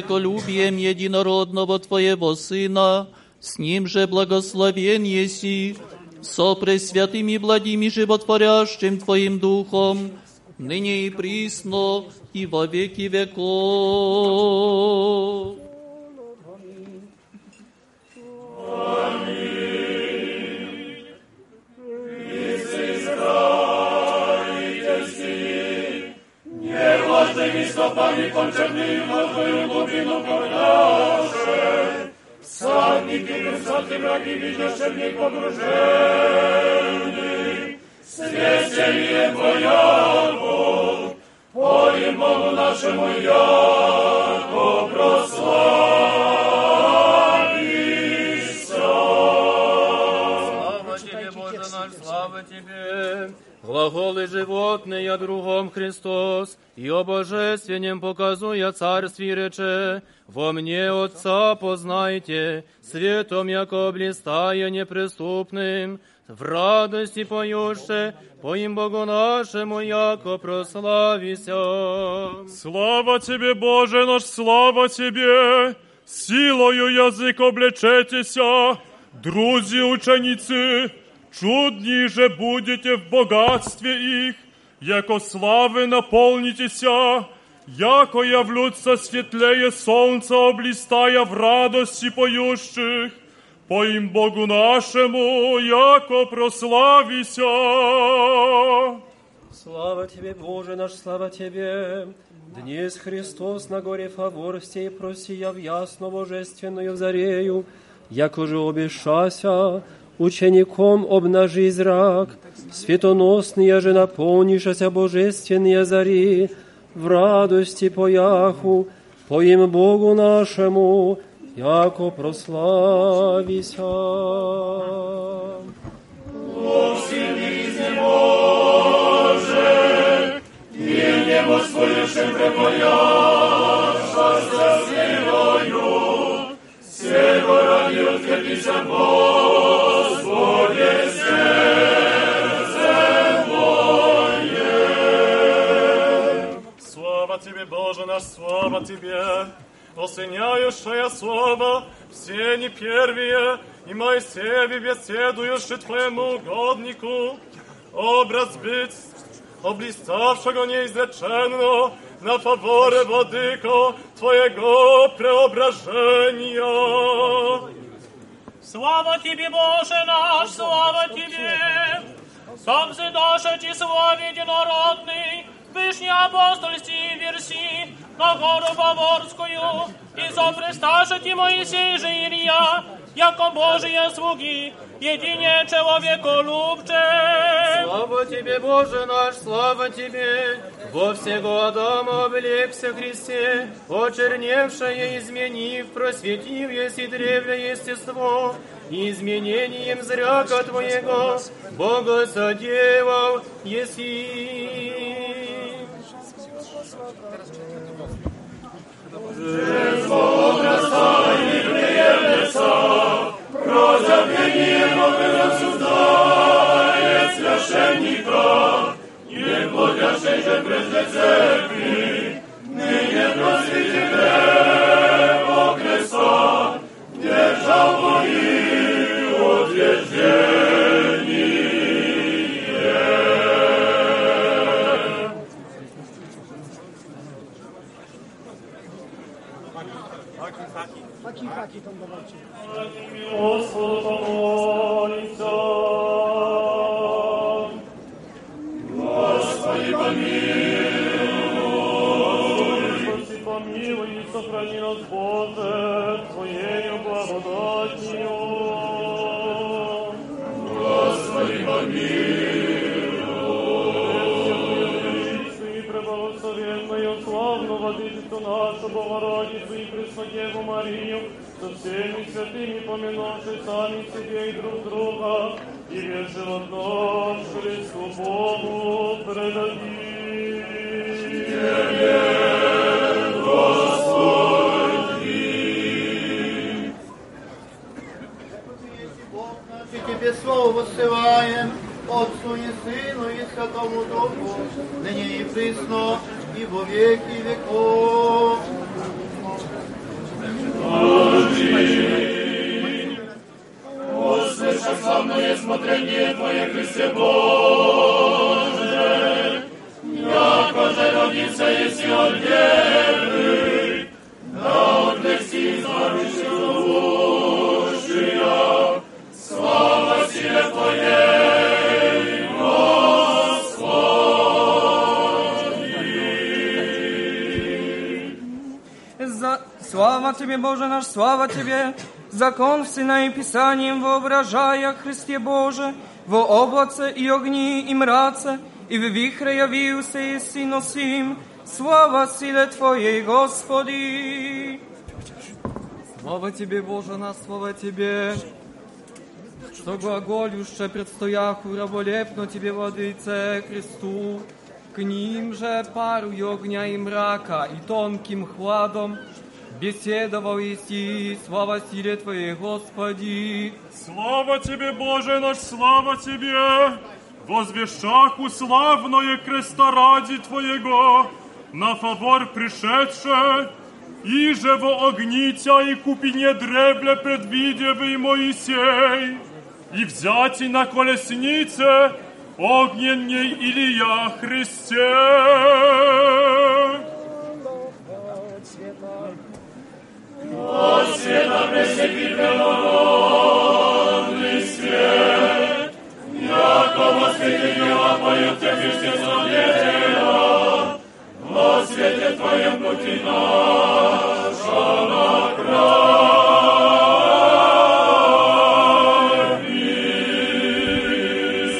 человеколюбием единородного Твоего Сына, с Ним же благословен еси, со пресвятым и благим и животворящим Твоим Духом, ныне и присно, и во веки веков. невлажными стопами кончерными мордою глубину погнавши, всадники красоты враги видящие в них погружены, божественном показуя царстве рече, во мне Отца познайте, светом яко блистая неприступным, в радости поюще, поим Богу нашему, яко прославися. Слава Тебе, Боже наш, слава Тебе! Силою язик облечетеся, друзі ученицы, чудніже будете в богатстве их, яко славы наполнитеся, яко явлются светлее солнца, облистая в радости поющих, по им Богу нашему, яко прославися. Слава Тебе, Боже наш, слава Тебе! Днес Христос на горе Фавор сей просияв ясно божественную зарею, яко же обещася, учеником обнажи зрак, светоносные же наполнишася божественные зари, в радости пояху, по им Богу нашему, яко прославися. Бог сильный изнеможе, и небо своешем препояша счастливою, сего ради открепися, Господи, Тебе, Боже наш, слава Тебе! Осеняющая слава, все не первые, и Моисееве беседующий Твоему угоднику, образ быть, облиставшего неизреченно на фаворе владыко Твоего преображения. Слава Тебе, Боже наш, слава Тебе! Сам задашь число единородный, Вышний апостольстве верси, на гору Баворскую, и запресташь ти Моисей же Илья, яко Божие слуги, едине человеколюбче. Слава Тебе, Боже наш, слава Тебе! Во всего Адама облегся Христе, очерневшее изменив, просветив еси древнее естество, и изменением зряка Твоего, Бога соделал еси. Образа и преемница, прозябнение Бога осуждает священника, Писанием воображая Христе Боже, во облаце и огни и мраце, и в вихре явился и носим. Слава силе Твоей, Господи! Слава Тебе, Боже наш, слава Тебе! Что глаголюще предстояху раболепно Тебе, Владыце Христу, к ним же пару огня и мрака и тонким хладом беседовал Иси, слава силе Твоей, Господи. Слава Тебе, Боже наш, слава Тебе! Возвещаку славное креста ради Твоего, на фавор пришедше, и же во огнитя и купине дребле предвидевый Моисей, и взяти на колеснице огненней Илья Христе. От света пресеки белородный свет, яко воскресенье поют Тебе Христе Святителя, во свете Твоем пути наша на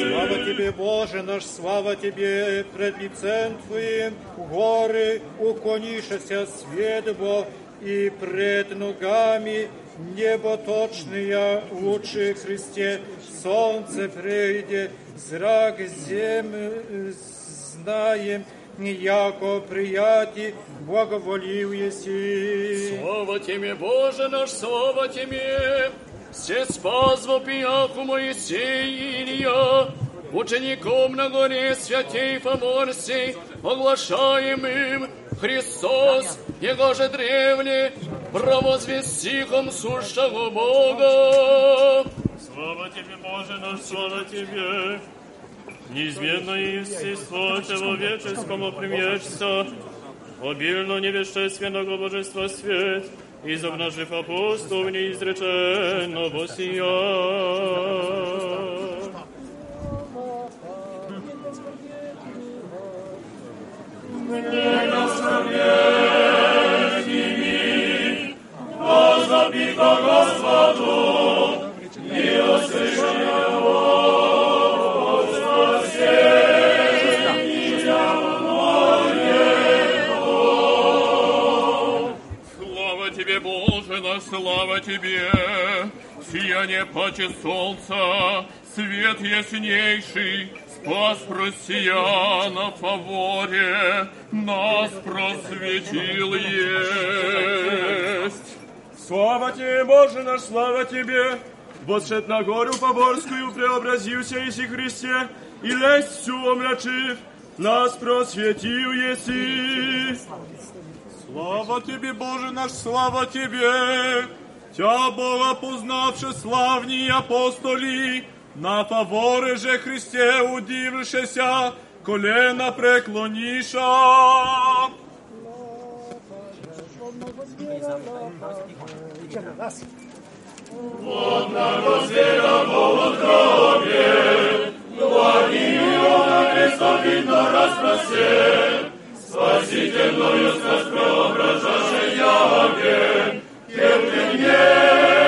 Слава Тебе, Боже наш, слава Тебе, пред лицем Твоим горы уклонишься свет Бог, и пред ногами небо точное, лучше Христе, солнце прейде, зрак земли знаем, яко прияти благоволил еси. Слава Тебе, Боже наш, слава Тебе! Все спас во пияху Моисей Илья, учеником на горе святей Фоморсей, оглашаемым Христос, Его же древне, провозвестихом сущего Бога. Слава Тебе, Боже наш, слава Тебе! Неизменное естество человеческому примечься, обильно невещественного божества свет, из обнажив апостол неизреченного сия. Сияние паче солнца, свет яснейший, спас просия на фаворе, нас просветил есть. Слава Тебе, Боже наш, слава Тебе! Восшед на гору Поворскую, преобразился Иси Христе, и лесть всю омрачив, нас просветил еси. Слава Тебе, Боже наш, слава Тебе! Тя Бога познавши славні апостолі, На фавори же Христе удившися, колена преклоніша. Водна розділа Богу крові, благію на Христа видно розпросе, спасительною страсть преображаше яке, кем ты мне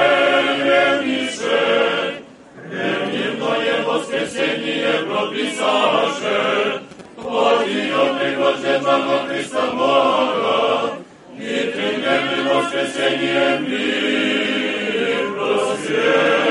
Ревнивное воскресение прописаше, Вот ее пригожденного Христа Бога, И тридневным воскресением мир просвещен.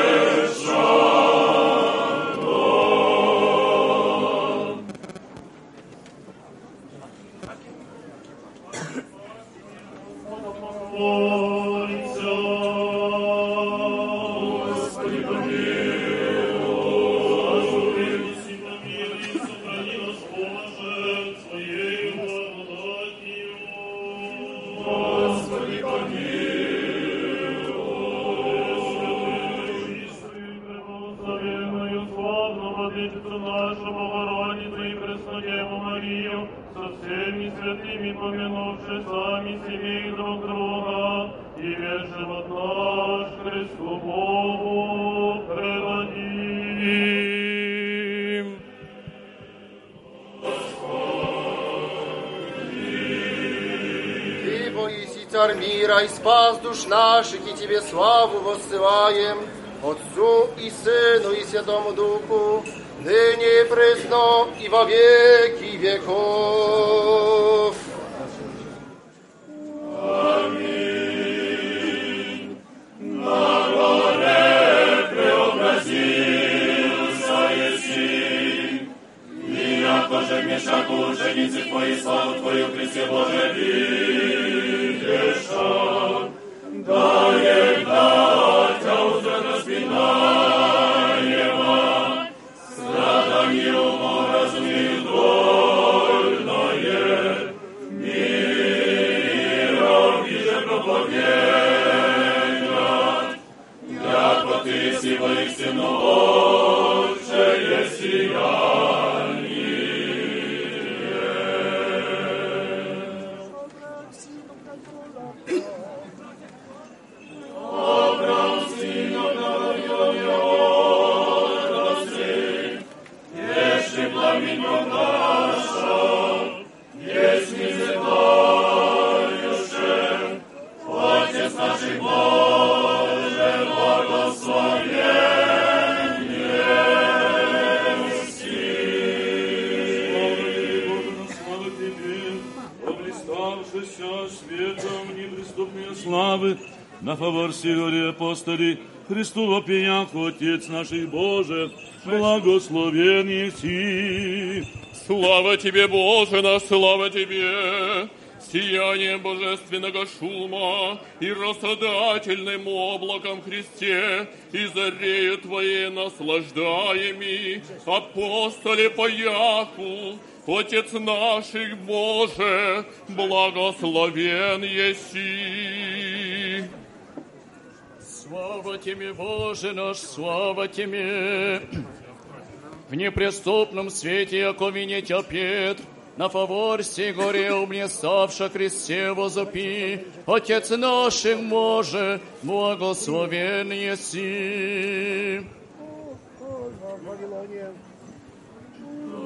царь мира, и спас душ наших, и Тебе славу воссылаем, Отцу и Сыну и Святому Духу, ныне и пресно и во веки веков. Аминь. На горе преобразился еси, и яко же мешаку ученицы Твоей славу Твою, Христе Боже, видеша, Son, daje nam. На фавор Сиоре апостоли, Христу вопияк, Отец наших Боже, благословен еси. Слава Тебе, Боже наш, слава Тебе! Сияние божественного шума и рассадательным облаком Христе, и зарею Твоей наслаждаеми, апостоле по Яху, Отец наших Боже, благословен еси. Слава Тебе, Боже наш, слава Тебе! В неприступном свете, яко винетя Петр, на фавор сей горе умнеставша кресте возопи, Отец наших Боже, благословен еси.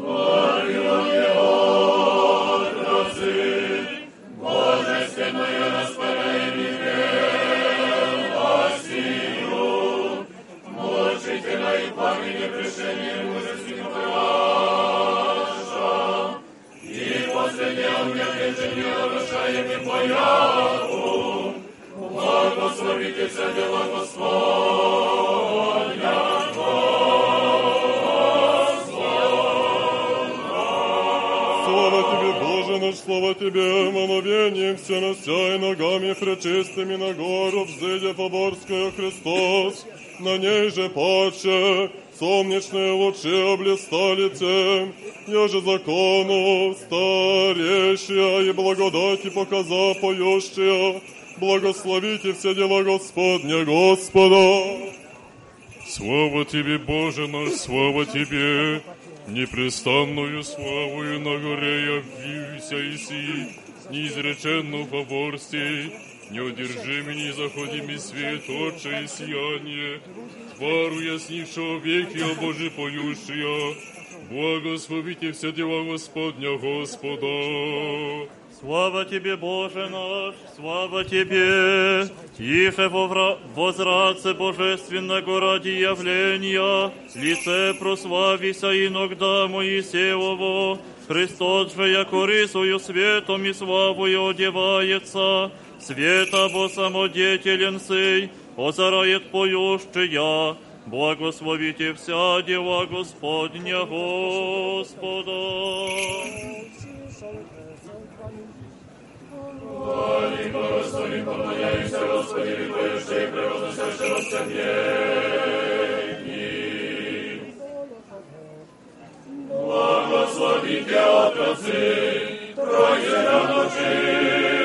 Вавилоне отрази, божественную распоряжение и пламени пришения мужественного ваша, и последнее умертвение нарушаем и появу, благословите все дела Господня, Боже наш, слава Тебе, мановением все нося и ногами пречистыми на гору, взыдя Поборская Христос, на ней же паче, солнечные лучи облистали тем, я же закону старейшая и благодати показа поющая, благословите все дела Господня Господа. Слава Тебе, Боже наш, слава Тебе! Непрестанную славою на горе явился Иси, неизреченную поборстве, неудержимый, не заходимый свет, отче и сияние, твару яснившего веки, о Боже поющая, благословите все дела Господня Господа. Слава Тебе, Боже наш, слава Тебе! Вовра- возраце божественного ради явления, лице прославися иногда Моисеево, Христос же, яко рисую светом и славою одевается, света бо самодетелен сей, озарает поющая, благословите вся дела Господня Господа. Хвали, Господи, поклоняемся, Господи, Твоюши и превозносящего все веки. Благословите отрацы, прозирано чистыни,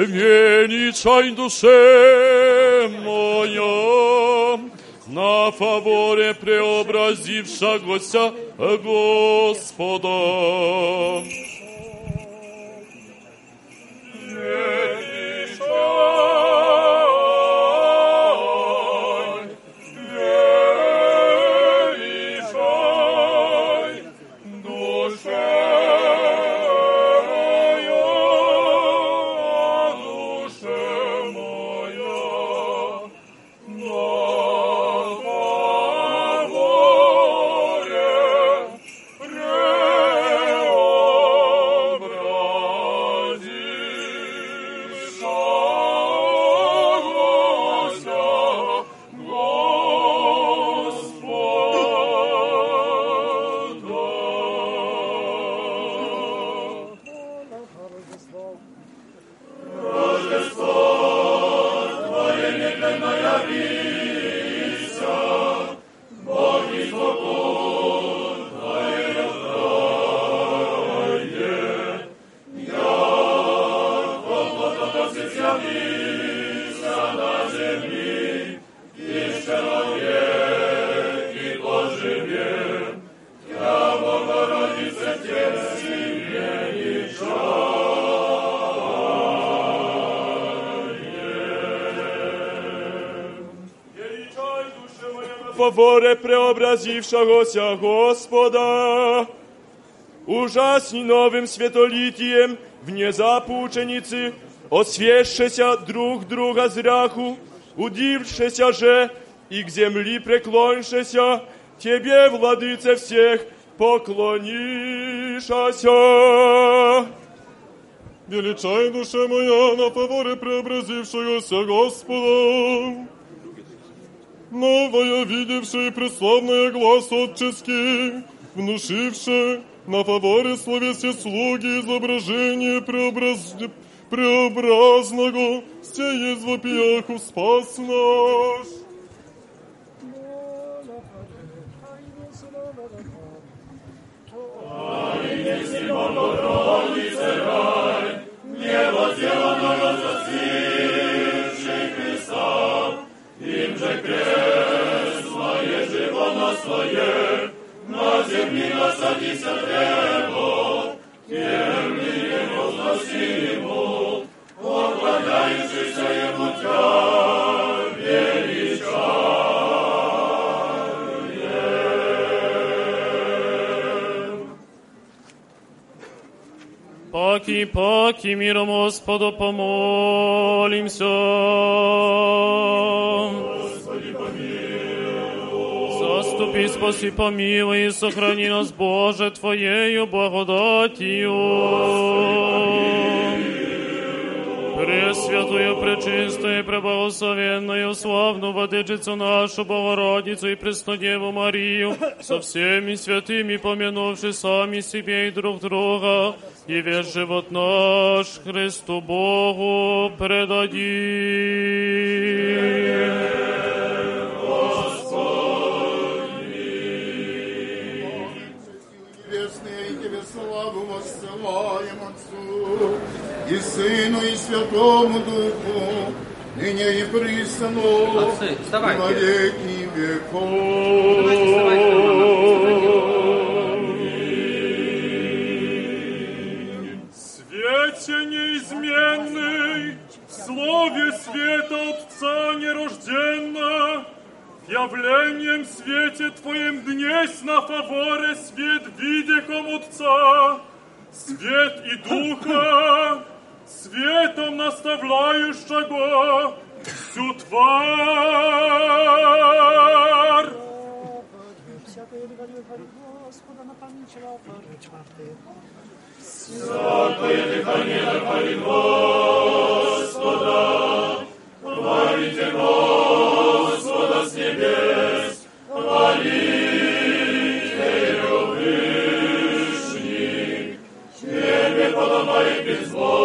Веничай душе моя, на фаворе преобразившегося Господа. фаворе преобразившегося Господа. Ужасни новым светолитием вне запученицы, освещеся друг друга зряху, удившеся же и к земли преклоншеся, Тебе, Владыце всех, поклонишася. Величай душа моя на фаворе преобразившегося Господа. Новая, видевшая и преславная глаз отческий, внушившая на фаворе словесе слуги изображение преобраз... преобразного, сие из вопияху спас наш. Небо сделано зацвивший Паки, паки, миром Господу помолимся. Заступи, спаси, помилуй и сохрани нас, Боже, Твоею благодатью. Пресвятую, пречистую, преблагословенную, славную Владычицу нашу, Богородицу и Преснодеву Марию, со всеми святыми, помянувши сами себе и друг друга, и весь живот наш Христу Богу предадим. И Сыну, и Святому Духу, ныне и присно, Отцы, вставайте. во веки Давайте вставайте, Свете неизменный, в слове света Отца нерожденно, явлением свете Твоим днесь на фаворе свет видихом Отца, свет и Духа, светом наставляющего всю тварь. Всякое дыхание да хвалит Господа, хвалите Господа с небес, хвалите Его Вышний, Тебе подобает безбогу.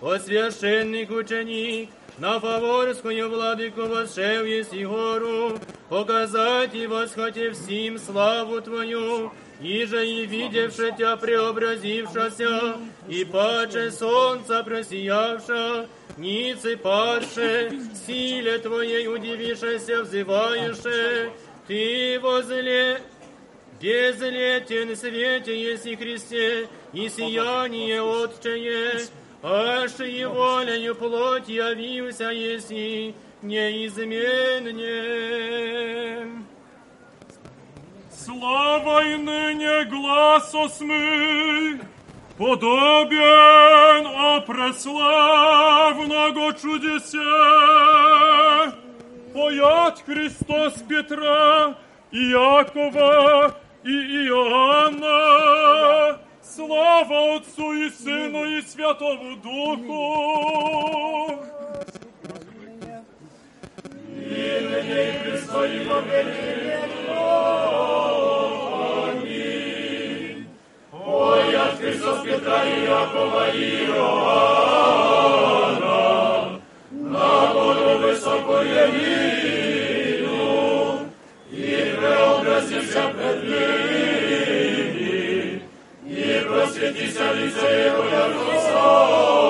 о священных ученик, на Фаворскую владыку восшел еси гору, показать и восхотев всем славу Твою, и же и видевши Тебя преобразившася, и паче солнца просиявша, ницы падше, силе Твоей удивишься, взываешь, Ты возле Безлетен свете еси Христе, и сияние Отчее, аж и волею плоть явился еси неизменне. Слава и ныне глаз осмы, подобен о преславного чудесе. Поят Христос Петра, и Якова, и Иоанна, слава Отцу и Сыну и Святому Духу. И Христа и во веки Аминь. Ой, от Христос Петра и Якова и Иоанна, на гору высокую виду, и преобразился пред ними, и просветися лице Его, яко солнце,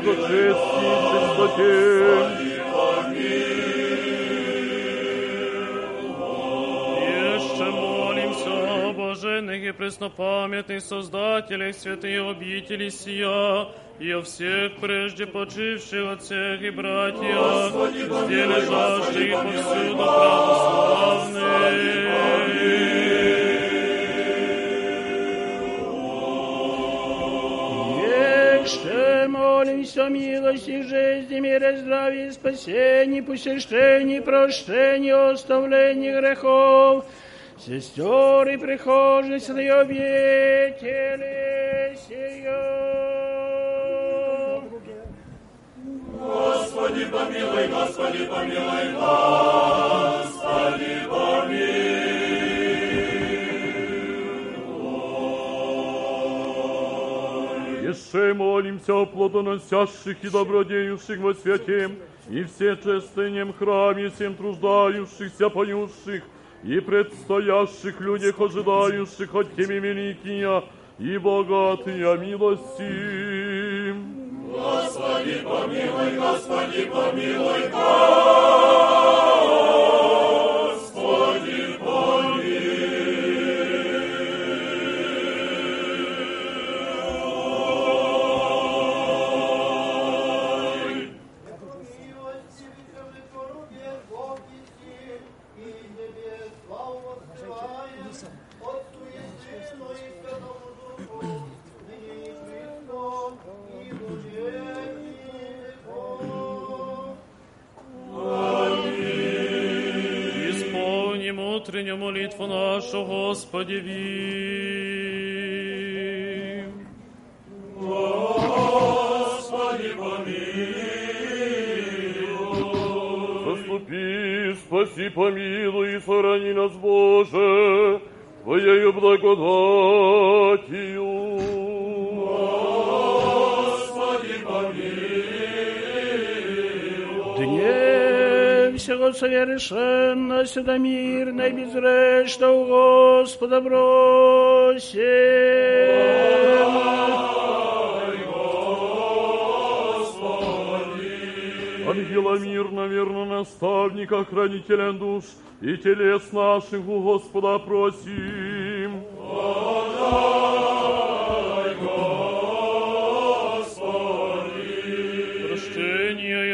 всяком благочестии и чистоте. Еще молимся о блаженных и преснопамятных создателях святые обители сия, и о всех прежде почивших отцах и братьях, где лежащих повсюду православных. Милости, жизни, мире, здравии, спасении, посещении, прощении, оставлении грехов, сестер и прихожих, святые объятели сия. Господи, помилуй, Господи, помилуй, Господи, Еще молимся о плодоносящих и добродеющих во святем, и все честынем храме, всем труждающихся, поющих, и предстоящих людях, ожидающих от Тебе великие и богатые милости. Господи, помилуй, Господи, помилуй, Господи, Утреннюю молитву нашу, Господи, вим. Господи, Заступи, спаси, помилуй и сохрани нас, Боже, Твоею благодатью. Господи, Дне всего совершенности да мирно и безгрешно у Господа бросим. Ангела мирно, верно наставника, хранителя душ и телес наших у Господа просим. Прощение и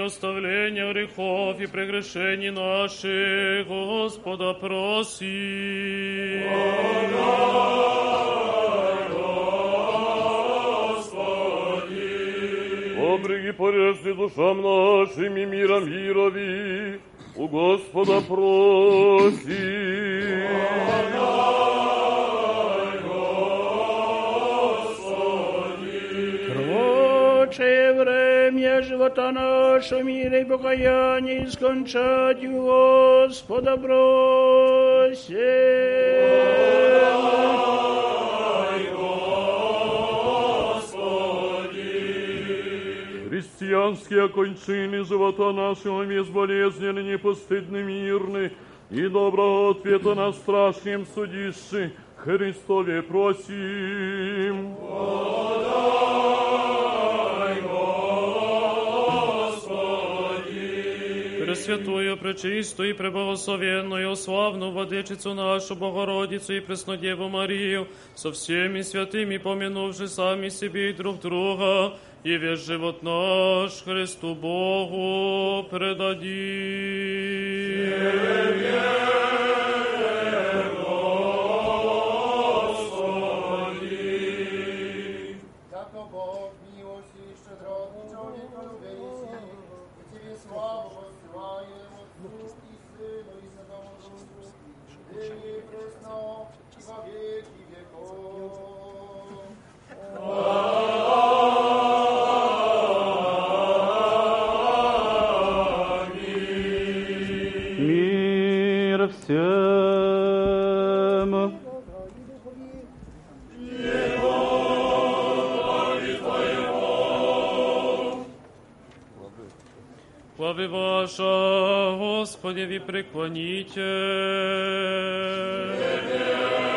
оставление грехов и прегрешений наших, Господа, просим. Обреги порежди душам нашим и миром мирови, у Господа. Прочее живота нашего мира и покаяния искончать у Господа бросим. Христианские окончины живота нашего безболезненны, непостыдны, мирны, и доброго ответа на страшном судище Христове просим. Пресвятую, пречистую преблагословенную, славну Владычицу нашу, Богородицу и Преснодеву Марию, со всеми святыми, помянувши сами себе и друг друга, и весь живот наш Христу Богу предадим. Господи, ви преклоните. Премудрость.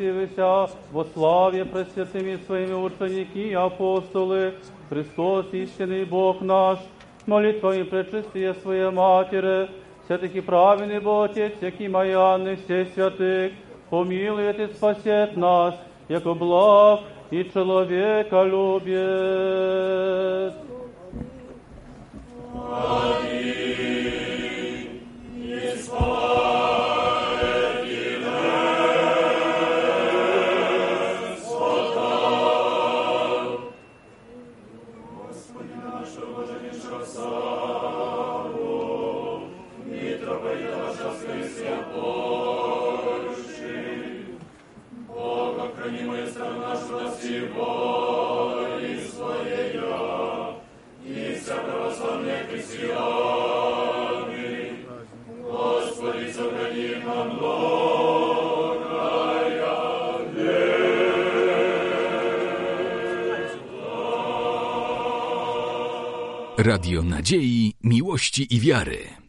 преобразивися во славе пресвятыми своими ученики и апостолы, Христос истинный Бог наш, молитвами пречистия Своей Матери, святых и праведный Бог Отец, всякий Майянный, все святых, помилует и спасет нас, яко благ и человека любит. Radio Nadziei, Miłości i Wiary.